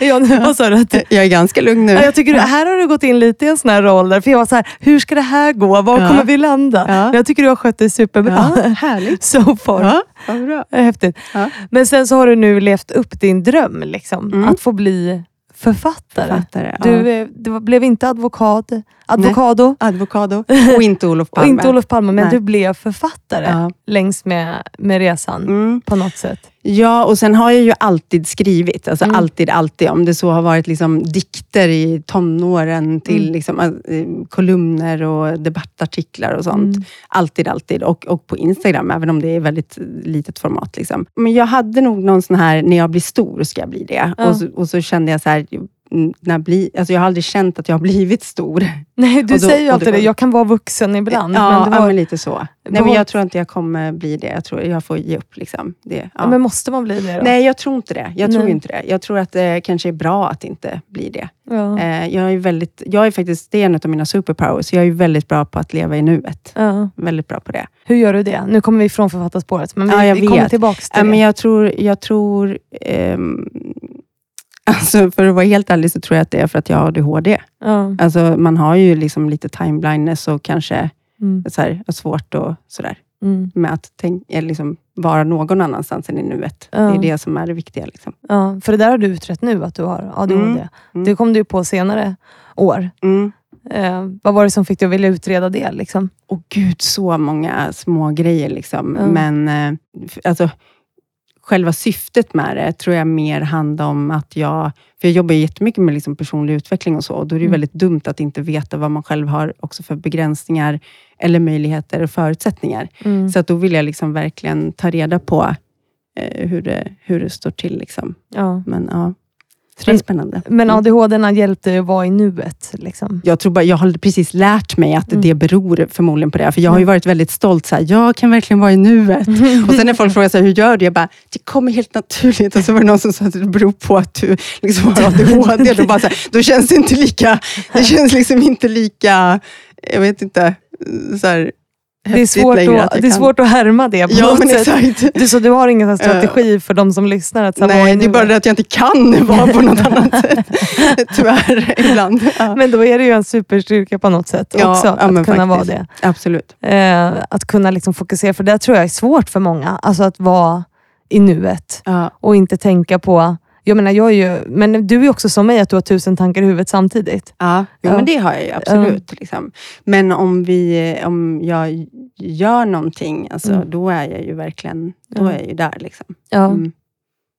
ja, nu, vad sa du? Jag är ganska lugn nu. Ja, jag tycker här har du gått in lite i en sån här roll. Där, för jag var så här, hur ska det här gå? Var Ja. kommer vi landa? Men Jag tycker du har skött dig superbra. Ja, härligt. So far. Ja, vad bra. Häftigt. Men sen så har du nu levt upp din dröm, liksom, Mm. att få bli författare. Författare, ja. Du, eh, du blev inte advokat, advokado Advokado och inte Olof och Palme. inte Olof Palme, men Nej. du blev författare Ja. längs med, med resan Mm. på något sätt. Ja, och sen har jag ju alltid skrivit. Alltså Mm. alltid, alltid. Om det så har varit liksom dikter i tonåren till Mm. liksom, eh, kolumner och debattartiklar och sånt. Mm. Alltid, alltid. Och, och på Instagram, även om det är väldigt litet format. Liksom. Men jag hade nog någon sån här, när jag blir stor ska jag bli det. Ja. Och, så, och så kände jag så här, när blir, alltså jag har aldrig känt att jag har blivit stor. Nej, du då- säger ju alltid det det, var- jag kan vara vuxen ibland. ja, men, det ja, var, men lite så. Nej, var- men jag tror inte jag kommer bli det. Jag tror jag får ge upp. Liksom. Det, ja. ja. men måste man bli det då? Nej, jag tror inte det. Jag tror Nej. inte det. Jag tror att det kanske är bra att inte bli det. Eh, jag är väldigt, jag är faktiskt, det är en av mina superpowers. Jag är väldigt bra på att leva i nuet. Väldigt bra på det. Hur gör du det? Nu kommer vi ifrån författarspåret, men vi, Ja, jag vi kommer tillbaka till Ja, men det. jag tror, jag tror ehm, alltså för att vara helt ärlig så tror jag att det är för att jag har ADHD. Ja. Alltså man har ju liksom lite time blindness och kanske Mm. så här, svårt och sådär Mm. med att tänk, eller liksom vara någon annanstans än i nuet. Ja. Det är det som är det viktiga. Liksom. Ja, för det där har du utrett nu, att du har ADHD. Mm. Mm. Det kom du på senare år. Mm. Eh, vad var det som fick dig att vilja utreda det? Liksom? Och gud, så många små grejer liksom. Men eh, alltså, själva syftet med det tror jag mer handlar om att jag... För jag jobbar jättemycket med liksom personlig utveckling och så. Och då är det Mm. väldigt dumt att inte veta vad man själv har också för begränsningar, eller möjligheter och förutsättningar. Mm. Så att då vill jag liksom verkligen ta reda på eh, hur, det, hur det står till. Liksom. Ja. Men ja, det är Men- spännande. Men Mm. ADHD har hjälpt dig att vara i nuet. Liksom. Jag, tror bara, jag har precis lärt mig att Mm. det beror förmodligen på det. För jag har ju Mm. varit väldigt stolt. Så här, jag kan verkligen vara i nuet. Och sen när folk frågar så här, hur gör du? Jag bara, det kommer helt naturligt. Och så var det någon som sa att det beror på att du liksom har ADHD. Då, bara så här, då känns det inte lika, det känns liksom inte lika, jag vet inte, så här, Det är, svårt att, det är svårt att härma det på Ja, något sätt. exakt. Du, så du har ingen strategi för de som lyssnar? Att så vara Nej, det är bara det att jag inte kan vara på något annat sätt. Tyvärr, ibland. Ja, Men då är det ju en superstyrka på något sätt Ja, också, ja, att kunna vara faktiskt. det. absolut. Eh, att kunna liksom fokusera, för det tror jag är svårt för många. Alltså att vara i nuet och inte tänka på... Jag menar, jag är ju, men du är också som mig, att du har tusen tankar i huvudet samtidigt. Ja, jo, Ja. men det har jag ju absolut. Liksom. Men om, vi, om jag gör någonting, alltså, Mm. då är jag ju verkligen då är jag ju där. Liksom. Ja. Mm.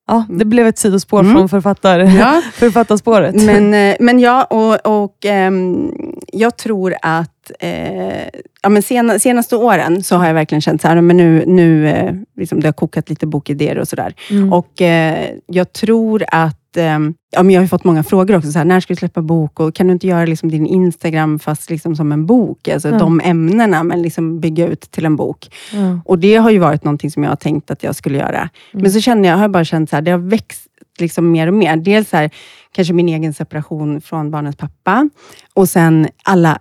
Ja, det blev ett sidospår Mm. från författar, Ja, författarspåret. men, eh, men ja, och, och ehm, jag tror att eh, ja, men sena, senaste åren så har jag verkligen känt så här, men nu, nu eh, liksom det har kokat lite bokidéer och sådär. Mm. Och eh, jag tror att, eh, ja, men jag har fått många frågor också, så här, när ska du släppa bok? Och kan du inte göra liksom din Instagram fast liksom som en bok? Alltså Ja. de ämnena, men liksom bygga ut till en bok. ja. Och det har ju varit någonting som jag har tänkt att jag skulle göra. Mm. Men så känner jag, har jag bara känt så här, det har växt liksom mer och mer. Dels så här, kanske min egen separation från barnens pappa. Och sen alla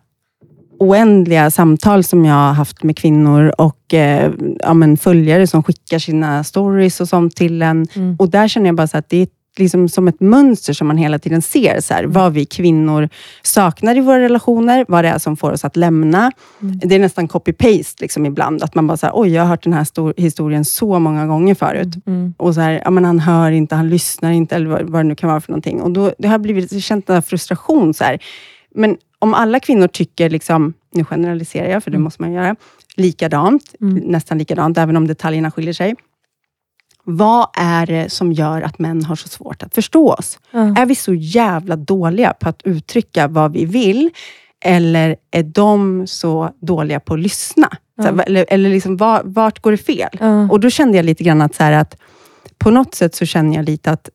oändliga samtal som jag har haft med kvinnor och eh, ja, följare som skickar sina stories och sånt till en. Mm. Och där känner jag bara att det är liksom som ett mönster som man hela tiden ser. Så här, vad vi kvinnor saknar i våra relationer, vad det är som får oss att lämna. Mm. Det är nästan copy-paste liksom ibland. Att man bara säger, oj jag har hört den här stor- historien så många gånger förut. Mm. Och så här, ja, men han hör inte, han lyssnar inte, eller vad, vad det nu kan vara för någonting. Och då, det har blivit, känt den här frustration. Så här. Men om alla kvinnor tycker, liksom, nu generaliserar jag, för det Mm. måste man göra, likadant, Mm. nästan likadant, även om detaljerna skiljer sig. Vad är det som gör att män har så svårt att förstå oss? Ja. Är vi så jävla dåliga på att uttrycka vad vi vill? Eller är de så dåliga på att lyssna? Ja. eller eller liksom, var, vart går det fel? Ja. Och då kände jag lite grann att, så här, att på något sätt så känner jag lite att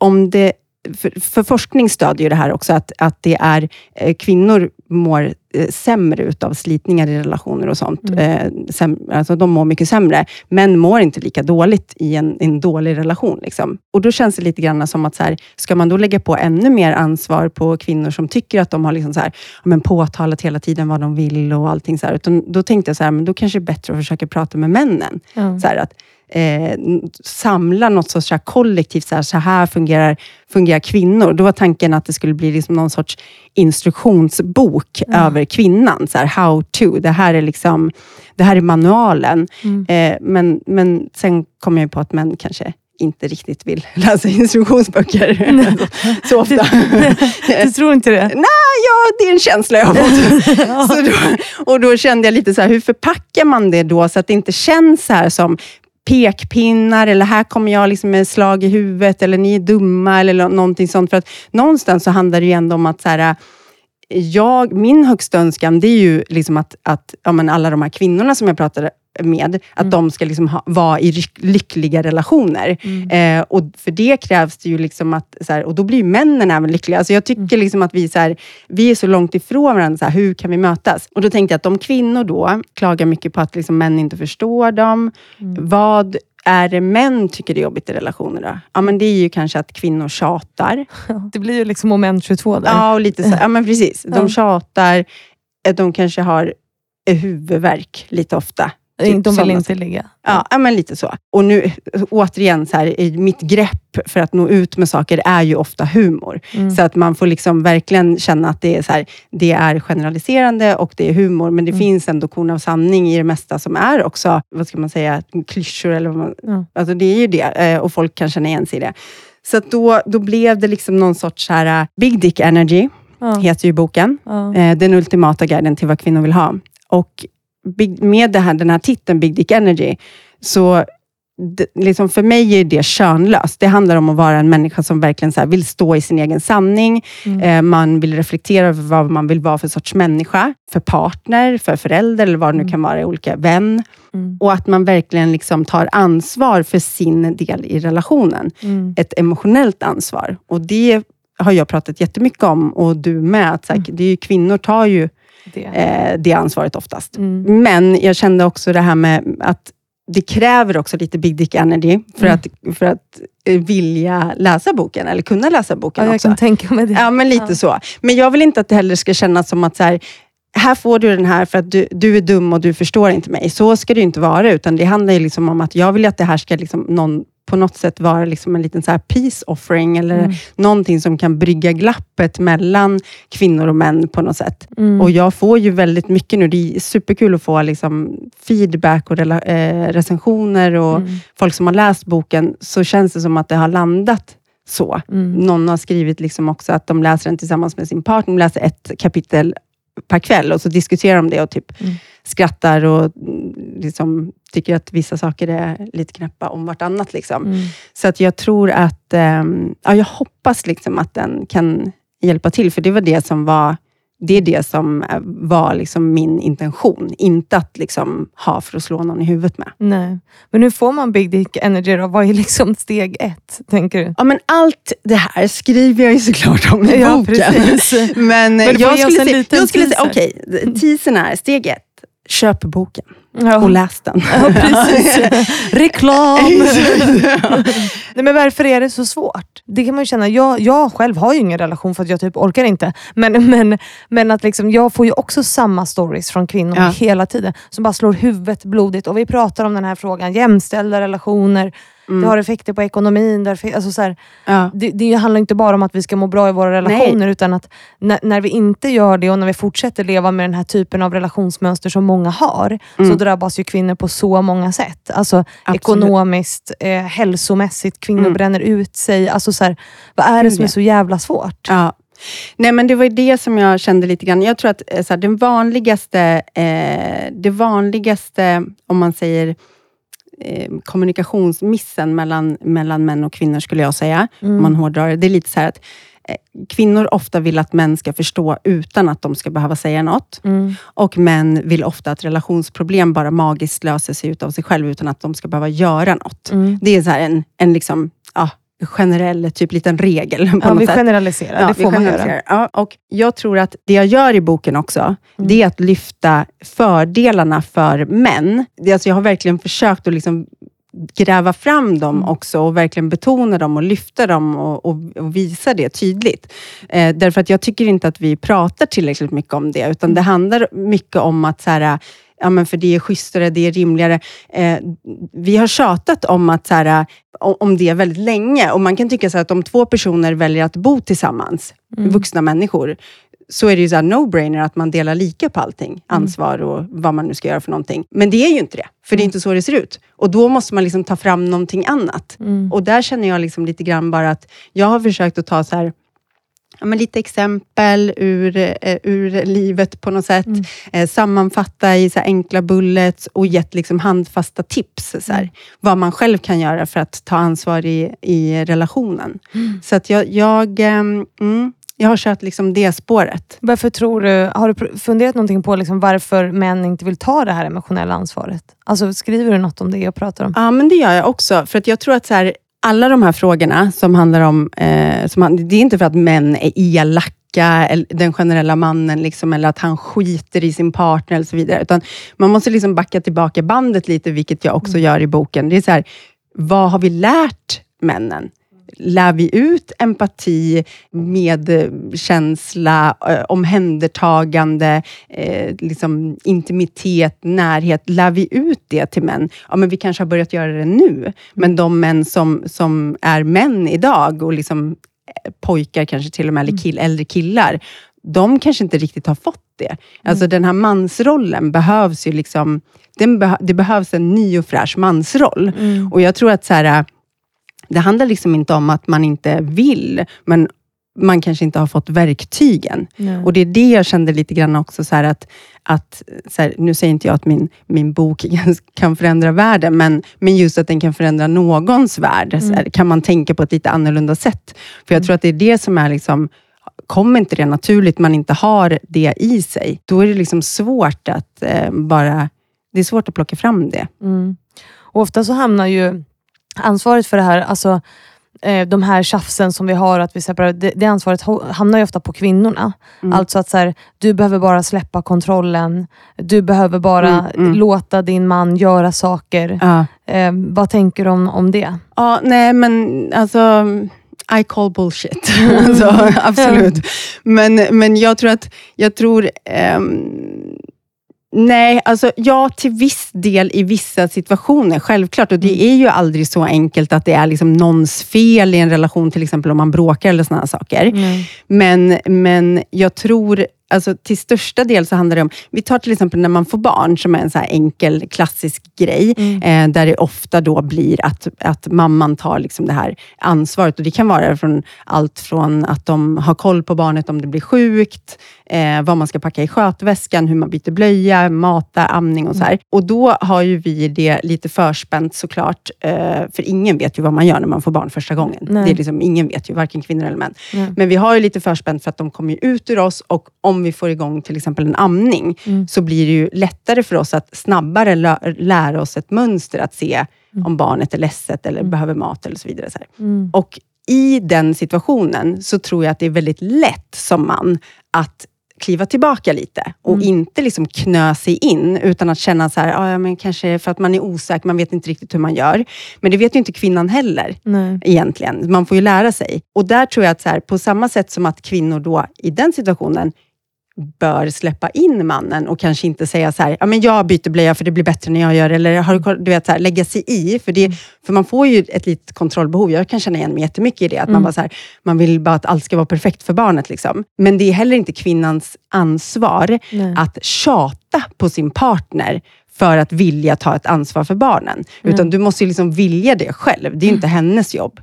om det för, för forskning stödjer det här också, att, att det är eh, kvinnor mår eh, sämre utav slitningar i relationer och sånt. Mm. Eh, säm, alltså de mår mycket sämre. Män mår inte lika dåligt i en, en dålig relation. Liksom. Och Då känns det lite grann som att, så här, ska man då lägga på ännu mer ansvar på kvinnor som tycker att de har liksom så här, men påtalat hela tiden vad de vill och allting. Så här. Utan då tänkte jag så här, men då kanske det är bättre att försöka prata med männen. Ja. Så att, eh, samla något sorts så här kollektivt, så här, så här fungerar, fungerar kvinnor. Då var tanken att det skulle bli liksom någon sorts instruktionsbok över kvinnan. Så här, how to. Det här är, liksom, det här är manualen. Mm. Eh, men, men sen kom jag på att män kanske inte riktigt vill läsa instruktionsböcker så ofta. Du tror inte det? ja, det är en känsla jag har fått. så då, och då kände jag lite så här, hur förpackar man det då så att det inte känns så här som pekpinnar eller här kommer jag liksom med slag i huvudet eller ni är dumma eller någonting sånt. För att någonstans så handlar det ju ändå om att så här, jag, min högsta önskan det är ju liksom att, att ja, men alla de här kvinnorna som jag pratade med, att de ska liksom ha, vara i lyck- lyckliga relationer. Eh, och för det krävs det ju liksom att, så här, och då blir männen även lyckliga. Alltså jag tycker liksom att vi, så här, vi är så långt ifrån varandra, så här, hur kan vi mötas? Och då tänkte jag att de kvinnor då klagar mycket på att liksom män inte förstår dem. Vad är det män tycker är jobbigt i relationer då? Ja, men det är ju kanske att kvinnor tjatar. Det blir ju liksom moment 22 där. Ja, och lite så, ja men precis. De Ja. tjatar, de kanske har huvudvärk lite ofta. Typ de vill inte ligga. Ja, ja, men lite så. Och nu, återigen, så här, i mitt grepp för att nå ut med saker är ju ofta humor. Mm. Så att man får liksom verkligen känna att det är, så här, det är generaliserande och det är humor, men det Mm. finns ändå korn av sanning i det mesta som är också, vad ska man säga, klyschor eller vad man, Ja. Alltså det är ju det, eh, och folk kan känna igen sig i det. Så då, då blev det liksom någon sorts så här, eh, Big Dick Energy, Ja. heter ju boken. Ja. Eh, Den ultimata guiden till vad kvinnor vill ha. Och big, med det här, den här titeln, Big Dick Energy, så det, liksom för mig är det könlöst. Det handlar om att vara en människa som verkligen så vill stå i sin egen sanning. Mm. Eh, man vill reflektera över vad man vill vara för sorts människa. För partner, för förälder eller vad det nu kan vara, olika vän. Mm. Och att man verkligen liksom tar ansvar för sin del i relationen. Mm. Ett emotionellt ansvar. Och det har jag pratat jättemycket om, och du med. Att så här, det är ju, kvinnor tar ju Det. eh, det ansvaret oftast. Mm. Men jag kände också det här med att det kräver också lite big dick energy för, Mm. att, för att eh, vilja läsa boken, eller kunna läsa boken Ja, jag också. kan tänka mig det. Ja, men lite Ja. så. Men jag vill inte att det heller ska kännas som att så här, här får du den här för att du, du är dum och du förstår inte mig. Så ska det inte vara, utan det handlar ju liksom om att jag vill att det här ska liksom någon, på något sätt vara liksom en liten så här peace offering, eller Mm. någonting som kan brygga glappet mellan kvinnor och män på något sätt. Mm. Och jag får ju väldigt mycket nu. Det är superkul att få liksom feedback och eh, recensioner och Mm. folk som har läst boken, så känns det som att det har landat så. Mm. Någon har skrivit liksom också att de läser den tillsammans med sin partner. De läser ett kapitel per kväll och så diskuterar de det och typ Mm. skrattar och mm, liksom tycker att vissa saker är lite knäppa om vartannat. Liksom. Mm. Så att jag tror att, ehm, ja, jag hoppas liksom att den kan hjälpa till, för det var det som var det är det som eh, var liksom min intention. Inte att liksom ha för att slå någon i huvudet med. Nej. Men hur får man Big Dick Energy då? Vad är liksom steg ett, tänker du? Ja, men allt det här skriver jag ju såklart om i Ja, boken. precis. Men, får jag skulle, liten jag skulle säga, okej, teasern är steg ett. Köp boken och läs den. Ja. Reklam! Nej, men varför är det så svårt? Det kan man känna. Jag, jag själv har ju ingen relation för att jag typ orkar inte. Men, men, men att liksom, jag får ju också samma stories från kvinnor Ja. hela tiden. Som bara slår huvudet blodigt. Och vi pratar om den här frågan. Jämställda relationer. Det har effekter på ekonomin. Effek- alltså så här, ja. det, det handlar inte bara om att vi ska må bra i våra relationer, utan att när, när vi inte gör det och när vi fortsätter leva med den här typen av relationsmönster som många har, så drabbas ju kvinnor på så många sätt. Alltså Absolut. ekonomiskt, eh, hälsomässigt, kvinnor bränner ut sig. Alltså så här, vad är det Gud, som är så jävla svårt? Ja. Nej, men det var det som jag kände lite grann. Jag tror att eh, så här, den vanligaste, eh, det vanligaste, om man säger eh, kommunikationsmissen mellan, mellan män och kvinnor, skulle jag säga, om man hårdrar det. Det är lite så att eh, kvinnor ofta vill att män ska förstå utan att de ska behöva säga något. Mm. Och män vill ofta att relationsproblem bara magiskt löser sig utav sig själv, utan att de ska behöva göra något. Mm. Det är så här en, en liksom, generell typ liten regel. På Ja, något vi sätt. generaliserar, Ja, det får man göra. Ja, och jag tror att det jag gör i boken också, Mm. det är att lyfta fördelarna för män. Alltså, jag har verkligen försökt att liksom gräva fram dem Mm. också och verkligen betona dem och lyfta dem och, och, och visa det tydligt. Eh, därför att jag tycker inte att vi pratar tillräckligt mycket om det, utan det handlar mycket om att så här, ja, men för det är schysstare, det är rimligare. Eh, vi har tjatat om, att, så här, om om det väldigt länge och man kan tycka så här, att om två personer väljer att bo tillsammans, vuxna människor, så är det ju så no-brainer att man delar lika på allting. Ansvar och vad man nu ska göra för någonting. Men det är ju inte det, för det är inte så det ser ut. Och då måste man liksom ta fram någonting annat. Och där känner jag liksom lite grann bara att jag har försökt att ta så här, ja, men lite exempel ur, eh, ur livet på något sätt. Eh, sammanfatta i så enkla bullets och gett liksom handfasta tips. Så här, Vad man själv kan göra för att ta ansvar i, i relationen. Så att jag, jag, ehm, mm, jag har kört liksom det spåret. Varför tror du, har du funderat någonting på liksom varför män inte vill ta det här emotionella ansvaret? Alltså, skriver du något om det jag pratar om? Ja, men det gör jag också. För att jag tror att så här, alla de här frågorna som handlar om... Eh, som det är inte för att män är elaka, eller den generella mannen, liksom, eller att han skiter i sin partner eller så vidare. Utan man måste liksom backa tillbaka bandet lite, vilket jag också gör i boken. Det är så här, vad har vi lärt männen? Lär vi ut empati, medkänsla, eh, omhändertagande, eh, liksom intimitet, närhet? Lär vi ut det till män? Ja, men vi kanske har börjat göra det nu. Men de män som, som är män idag och liksom eh, pojkar kanske till och med, eller kill, äldre killar, de kanske inte riktigt har fått det. Alltså den här mansrollen behövs ju liksom, beh- det behövs en ny och fräsch mansroll. Och jag tror att så här, det handlar liksom inte om att man inte vill, men man kanske inte har fått verktygen. Nej. Och det är det jag kände lite grann också, så att, att så här, nu säger inte jag att min, min bok kan förändra världen, men, men just att den kan förändra någons värld. Så här, kan man tänka på ett lite annorlunda sätt. För jag tror att det är det som är liksom, kommer inte det naturligt, man inte har det i sig, då är det liksom svårt att eh, bara, det är svårt att plocka fram det. Mm. Och ofta så hamnar ju ansvaret för det här, alltså eh, de här tjafsen som vi har, att vi separerar, det, det ansvaret hamnar ju ofta på kvinnorna. Mm. Alltså att så här, du behöver bara släppa kontrollen, du behöver bara Mm, mm. låta din man göra saker. Ja. Eh, vad tänker du om, om det? Ja, nej men alltså, I call bullshit. alltså, absolut. Men, men jag tror att, jag tror, ehm, nej, alltså ja, till viss del i vissa situationer, självklart. Och det är ju aldrig så enkelt att det är liksom någons fel i en relation, till exempel om man bråkar eller sådana saker. Men, men jag tror, alltså till största del så handlar det om, vi tar till exempel när man får barn, som är en så enkel klassisk grej, eh, där det ofta då blir att, att mamman tar liksom det här ansvaret. Och Det kan vara från allt från att de har koll på barnet om det blir sjukt, eh, vad man ska packa i skötväskan, hur man byter blöja, mata, amning och så här. Och då har ju vi det lite förspänt såklart, eh, för ingen vet ju vad man gör när man får barn första gången. Nej. Det är liksom, ingen vet ju, varken kvinnor eller män. Nej. Men vi har ju lite förspänt för att de kommer ut ur oss och om vi får igång till exempel en amning, så blir det ju lättare för oss att snabbare lö- lära oss ett mönster att se om barnet är ledset eller behöver mat eller så vidare. Så här. Och i den situationen så tror jag att det är väldigt lätt som man att kliva tillbaka lite och inte liksom knö sig in, utan att känna så här, "Ah, ja, men kanske för att man är osäker, man vet inte riktigt hur man gör. Men det vet ju inte kvinnan heller Nej. egentligen. Man får ju lära sig. Och där tror jag att så här, på samma sätt som att kvinnor då i den situationen bör släppa in mannen och kanske inte säga så här, ja men jag byter blöja för det blir bättre när jag gör det, eller har du, vet, så här, lägga sig i. För, det, för man får ju ett litet kontrollbehov. Jag kan känna igen mig jättemycket i det, att man, bara så här, man vill bara att allt ska vara perfekt för barnet. Liksom. Men det är heller inte kvinnans ansvar Nej. att tjata på sin partner för att vilja ta ett ansvar för barnen. Utan du måste ju liksom vilja det själv. Det är inte hennes jobb.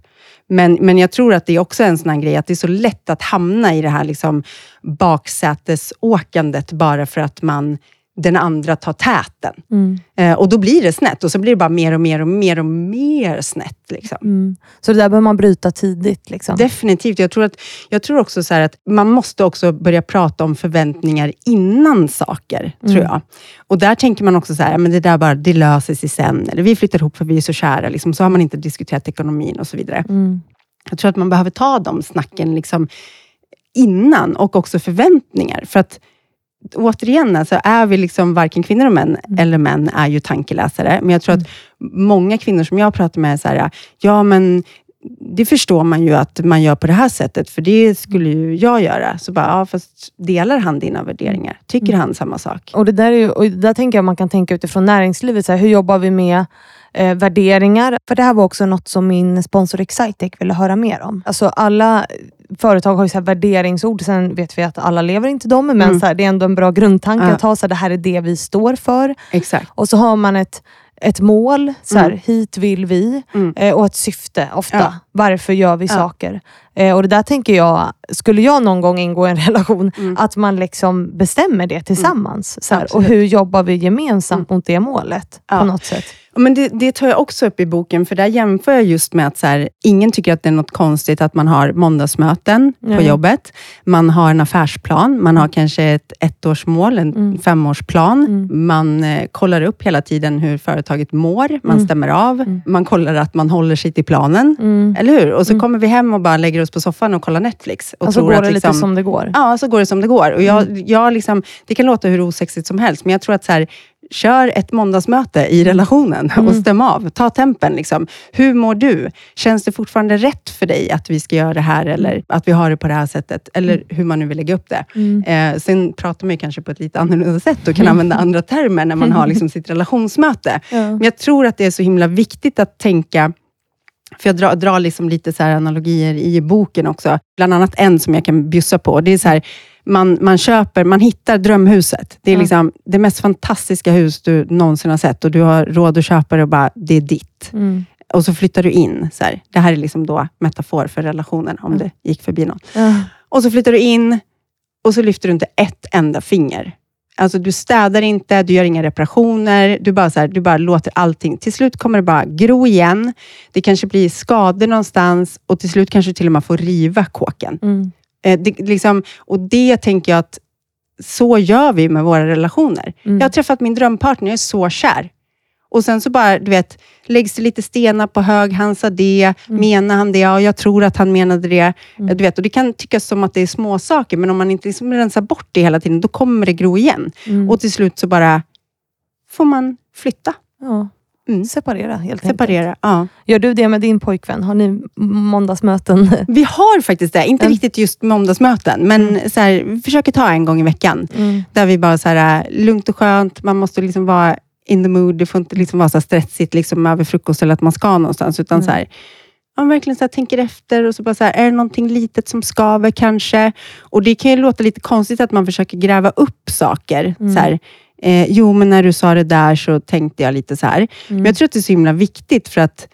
Men, men jag tror att det är också en sån här grej, att det är så lätt att hamna i det här liksom baksätesåkandet bara för att man, den andra tar täten. Mm. Eh, och då blir det snett och så blir det bara mer och mer och mer och mer snett. Liksom. Mm. Så det där behöver man bryta tidigt. Liksom. Definitivt. Jag tror, att, jag tror också så att man måste också börja prata om förväntningar innan saker, tror jag. Och där tänker man också så här, men det där bara, det löser sig sen. Eller vi flyttar ihop för vi är så kära. Liksom. Så har man inte diskuterat ekonomin och så vidare. Mm. Jag tror att man behöver ta de snacken liksom innan och också förväntningar. För att återigen, alltså, är vi liksom varken kvinnor och män, Mm. eller män är ju tankeläsare. Men jag tror att många kvinnor som jag pratar med är så här, ja men det förstår man ju att man gör på det här sättet, för det skulle ju jag göra. Så bara, ja fast delar han dina värderingar? Tycker Mm. han samma sak? Och det där, är ju, och där tänker jag man kan tänka utifrån näringslivet. Så här, hur jobbar vi med eh, värderingar? För det här var också något som min sponsor Excitec ville höra mer om. Alltså alla företag har ju så här värderingsord. Sen vet vi att alla lever inte dem, men Mm. så här, det är ändå en bra grundtanke Ja. att ha. Så här, det här är det vi står för. Exakt. Och så har man ett, ett mål. Så här, Mm. Hit vill vi. Mm. Eh, och ett syfte ofta. Ja. Varför gör vi Ja. saker? Eh, och det där tänker jag, skulle jag någon gång ingå i en relation, Mm. att man liksom bestämmer det tillsammans. Så här, och hur jobbar vi gemensamt mot det målet Ja. på något sätt? Men det, det tar jag också upp i boken, för där jämför jag just med att så här, ingen tycker att det är något konstigt att man har måndagsmöten på Nej. jobbet. Man har en affärsplan, man har kanske ett ettårsmål, en Mm. femårsplan. Mm. Man eh, kollar upp hela tiden hur företaget mår, man Mm. stämmer av, Mm. man kollar att man håller sig till planen. Mm. Eller hur? Och så Mm. kommer vi hem och bara lägger oss på soffan och kollar Netflix. Och Och så tror går att det lite liksom, som det går. Ja, så går det som det går. Och jag, Mm. jag liksom, det kan låta hur osexigt som helst, men jag tror att så här, kör ett måndagsmöte i relationen och Mm. stäm av. Ta tempen. Liksom. Hur mår du? Känns det fortfarande rätt för dig att vi ska göra det här, eller att vi har det på det här sättet? Eller hur man nu vill lägga upp det. Mm. Eh, sen pratar man ju kanske på ett lite annorlunda sätt och kan använda andra termer när man har liksom sitt relationsmöte. Ja. Men jag tror att det är så himla viktigt att tänka, för jag drar, drar liksom lite så analogier i boken också. Bland annat en som jag kan bjussa på. Det är så här, man, man köper, man hittar drömhuset. Det är Ja. liksom det mest fantastiska hus du någonsin har sett och du har råd att köpa det och bara, det är ditt. Mm. Och så flyttar du in. Så här. Det här är liksom då metafor för relationen, om Mm. det gick förbi någon. Och så flyttar du in och så lyfter du inte ett enda finger. Alltså du städar inte, du gör inga reparationer, du bara, så här, du bara låter allting... Till slut kommer det bara gro igen. Det kanske blir skador någonstans och till slut kanske du till och med får riva kåken. Mm. Eh, det, liksom, och det tänker jag att så gör vi med våra relationer. Mm. Jag har träffat min drömpartner, jag är så kär. Och sen så bara, du vet, läggs det lite stenar på hög. Han sa det, Mm. menar han det? Ja, jag tror att han menade det. Mm. Du vet, och det kan tyckas som att det är små saker men om man inte liksom rensar bort det hela tiden, då kommer det gro igen. Mm. Och till slut så bara får man flytta, ja. Mm. Separera helt enkelt. separera. Ja. Gör du det med din pojkvän? Har ni måndagsmöten? Vi har faktiskt det, inte Mm. riktigt just måndagsmöten, men så här, vi försöker ta en gång i veckan. Mm. Där vi bara så här, lugnt och skönt, man måste liksom vara in the mood. Det får inte liksom vara så stressigt liksom över frukost eller att man ska någonstans. Utan Mm. så här, man verkligen så tänker efter och så bara så här, är det någonting litet som skaver kanske? Och Det kan ju låta lite konstigt att man försöker gräva upp saker. Mm. Så här, eh, jo, men när du sa det där så tänkte jag lite så här. Mm. Men jag tror att det är så himla viktigt för att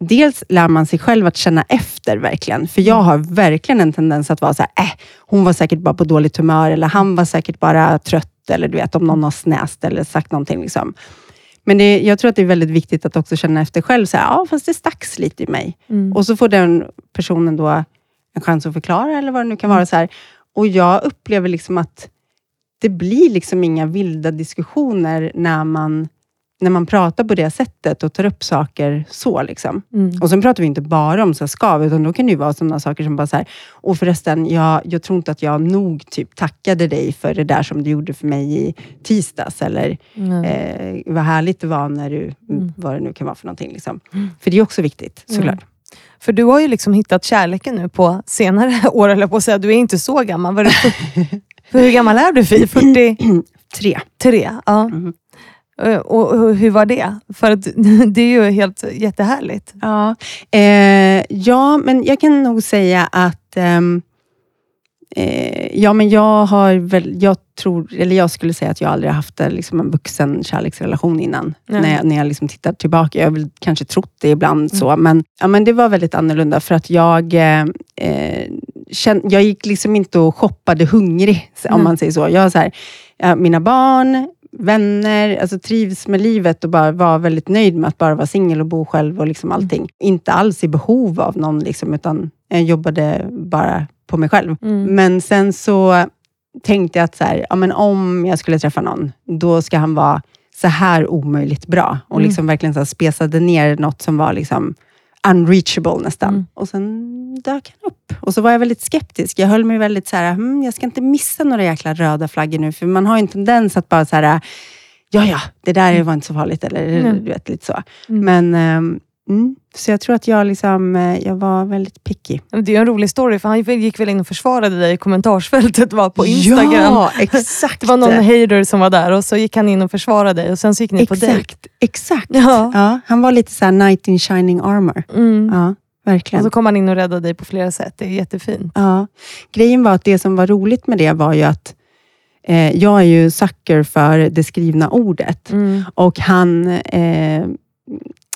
Dels lär man sig själv att känna efter verkligen. För jag har verkligen en tendens att vara så här, äh, hon var säkert bara på dåligt humör eller han var säkert bara trött eller du vet om någon har snäst eller sagt någonting. Liksom. Men det, jag tror att det är väldigt viktigt att också känna efter själv. Så här, ja, fast det stacks lite i mig. Mm. Och så får den personen då en chans att förklara eller vad det nu kan Mm. vara. så här. Och jag upplever liksom att det blir liksom inga vilda diskussioner när man, när man pratar på det sättet och tar upp saker så. Liksom. Mm. Och sen pratar vi inte bara om så här skav, utan då kan det ju vara sådana saker som bara så här, och förresten, jag, jag tror inte att jag nog typ tackade dig för det där som du gjorde för mig i tisdags, eller Mm. eh, vad härligt det var när du, Mm. vad det nu kan vara för någonting. Liksom. Mm. För det är också viktigt, Mm. såklart. För du har ju liksom hittat kärleken nu på senare år, eller på att säga. Du är inte så gammal. Var du för, hur gammal är du Fi? 43? Tre. Ja. Mhm. Eh, Och, hur var det? För att det är ju helt jättehärligt. Ja, eh, ja, men jag kan nog säga att ehm, eh, ja, men jag har väl, jag tror, eller jag skulle säga att jag aldrig haft liksom, en vuxen kärleksrelation innan. Nej. När jag, när jag liksom tittar tillbaka. Jag har väl kanske trott det ibland, Mm. så, men, ja, men det var väldigt annorlunda för att jag eh, eh, jag gick liksom inte och shoppade hungrig, om Mm. man säger så. Jag så här, mina barn, vänner, alltså trivs med livet och bara var väldigt nöjd med att bara vara singel och bo själv och liksom allting. Inte alls i behov av någon, liksom, utan jag jobbade bara på mig själv. Mm. Men sen så tänkte jag att så här, ja, men om jag skulle träffa någon, då ska han vara så här omöjligt bra. Och Mm. liksom verkligen så spesade ner något som var liksom unreachable nästan. Mm. Och sen dök han upp. Och så var jag väldigt skeptisk. Jag höll mig väldigt så här, hmm, jag ska inte missa några jäkla röda flaggor nu, för man har ju en tendens att bara så här, ja ja, det där var inte så farligt, eller Mm. du vet, lite så. Mm. Men, ehm, mm, så jag tror att jag, liksom, eh, jag var väldigt picky. Det är en rolig story, för han gick väl in och försvarade dig i kommentarsfältet va, på Instagram. Ja, exakt. Det var någon hater som var där och så gick han in och försvarade dig och sen så gick ni på dejt. Exakt, exakt. Ja. Ja, han var lite så här knight in shining armor. Mm. Ja, Och verkligen. så kom han in och räddade dig på flera sätt. Det är jättefint. Ja. Grejen var att det som var roligt med det var ju att eh, jag är ju sucker för det skrivna ordet. Mm. Och han, eh,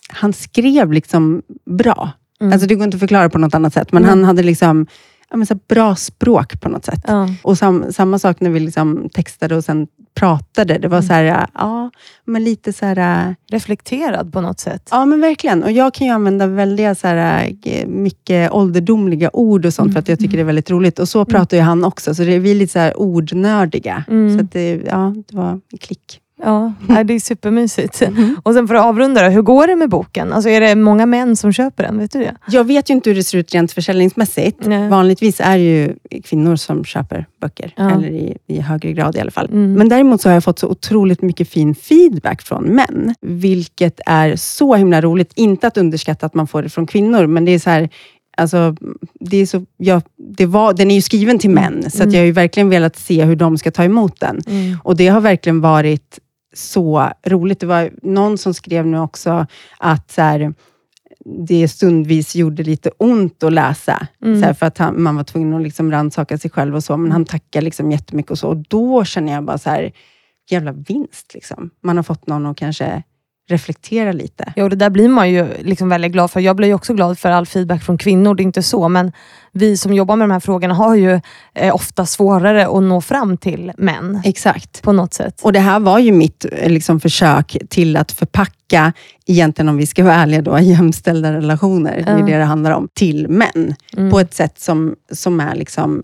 han skrev liksom bra. Mm. Alltså det går inte att förklara på något annat sätt, men Mm. han hade liksom ja, men så bra språk på något sätt. Ja. Och sam, samma sak när vi liksom textade och sen pratade. Det var så här, ja, men lite så här... Reflekterad på något sätt. Ja, men verkligen. Och jag kan ju använda väldigt så här, eh, mycket ålderdomliga ord och sånt, för att jag tycker det är väldigt roligt. Och så pratar ju han också, så det vi är lite så här ordnördiga. Mm. Så att det, ja, det var en klick. Ja, nej, det är supermysigt. Mm. Och sen för att avrunda hur går det med boken? Alltså är det många män som köper den? Vet du det? Jag vet ju inte hur det ser ut rent försäljningsmässigt. Nej. Vanligtvis är det ju kvinnor som köper böcker, Ja. eller i, i högre grad i alla fall. Mm. Men däremot så har jag fått så otroligt mycket fin feedback från män, vilket är så himla roligt. Inte att underskatta att man får det från kvinnor, men det är så här, Alltså, det är så, ja, det var, den är ju skriven till män, så Mm. jag har ju verkligen velat se hur de ska ta emot den. Och det har verkligen varit så roligt. Det var någon som skrev nu också att så här, det stundvis gjorde lite ont att läsa, Mm. så här, för att han, man var tvungen att liksom rannsaka sig själv och så, men han tackar liksom jättemycket och så. Och då känner jag bara så här, jävla vinst. Liksom. Man har fått någon att kanske reflektera lite. Ja, och det där blir man ju liksom väldigt glad för. Jag blir ju också glad för all feedback från kvinnor, det är inte så, men vi som jobbar med de här frågorna har ju eh, ofta svårare att nå fram till män Exakt. på något sätt. Och det här var ju mitt eh, liksom, försök till att förpacka, egentligen om vi ska vara ärliga, då, jämställda relationer, det är det det handlar om, till män. Mm. På ett sätt som, som är liksom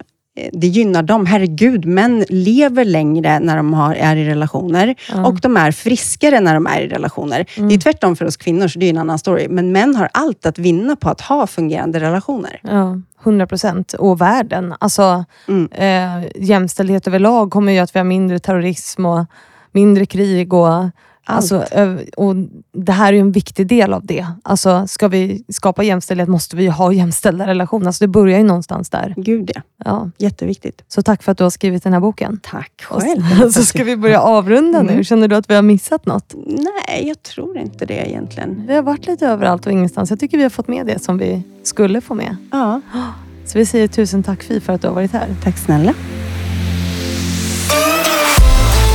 det gynnar dem. Herregud, män lever längre när de har, är i relationer Ja. och de är friskare när de är i relationer. Mm. Det är tvärtom för oss kvinnor, så det är en annan story. Men män har allt att vinna på att ha fungerande relationer. Ja, 100 procent. Och världen. Alltså, Mm. eh, jämställdhet överlag kommer ju att vi har mindre terrorism och mindre krig. Och, alltså, och det här är en viktig del av det. Alltså, ska vi skapa jämställdhet måste vi ha jämställda relationer. Alltså, det börjar ju någonstans där. Gud ja, Ja. jätteviktigt. Så tack för att du har skrivit den här boken. Tack själv. så, så ska vi börja avrunda nu. Mm. Känner du att vi har missat något? Nej, jag tror inte det egentligen. Vi har varit lite överallt och ingenstans. Jag tycker vi har fått med det som vi skulle få med. Ja, Så vi säger tusen tack Fi för att du har varit här. tack snälla.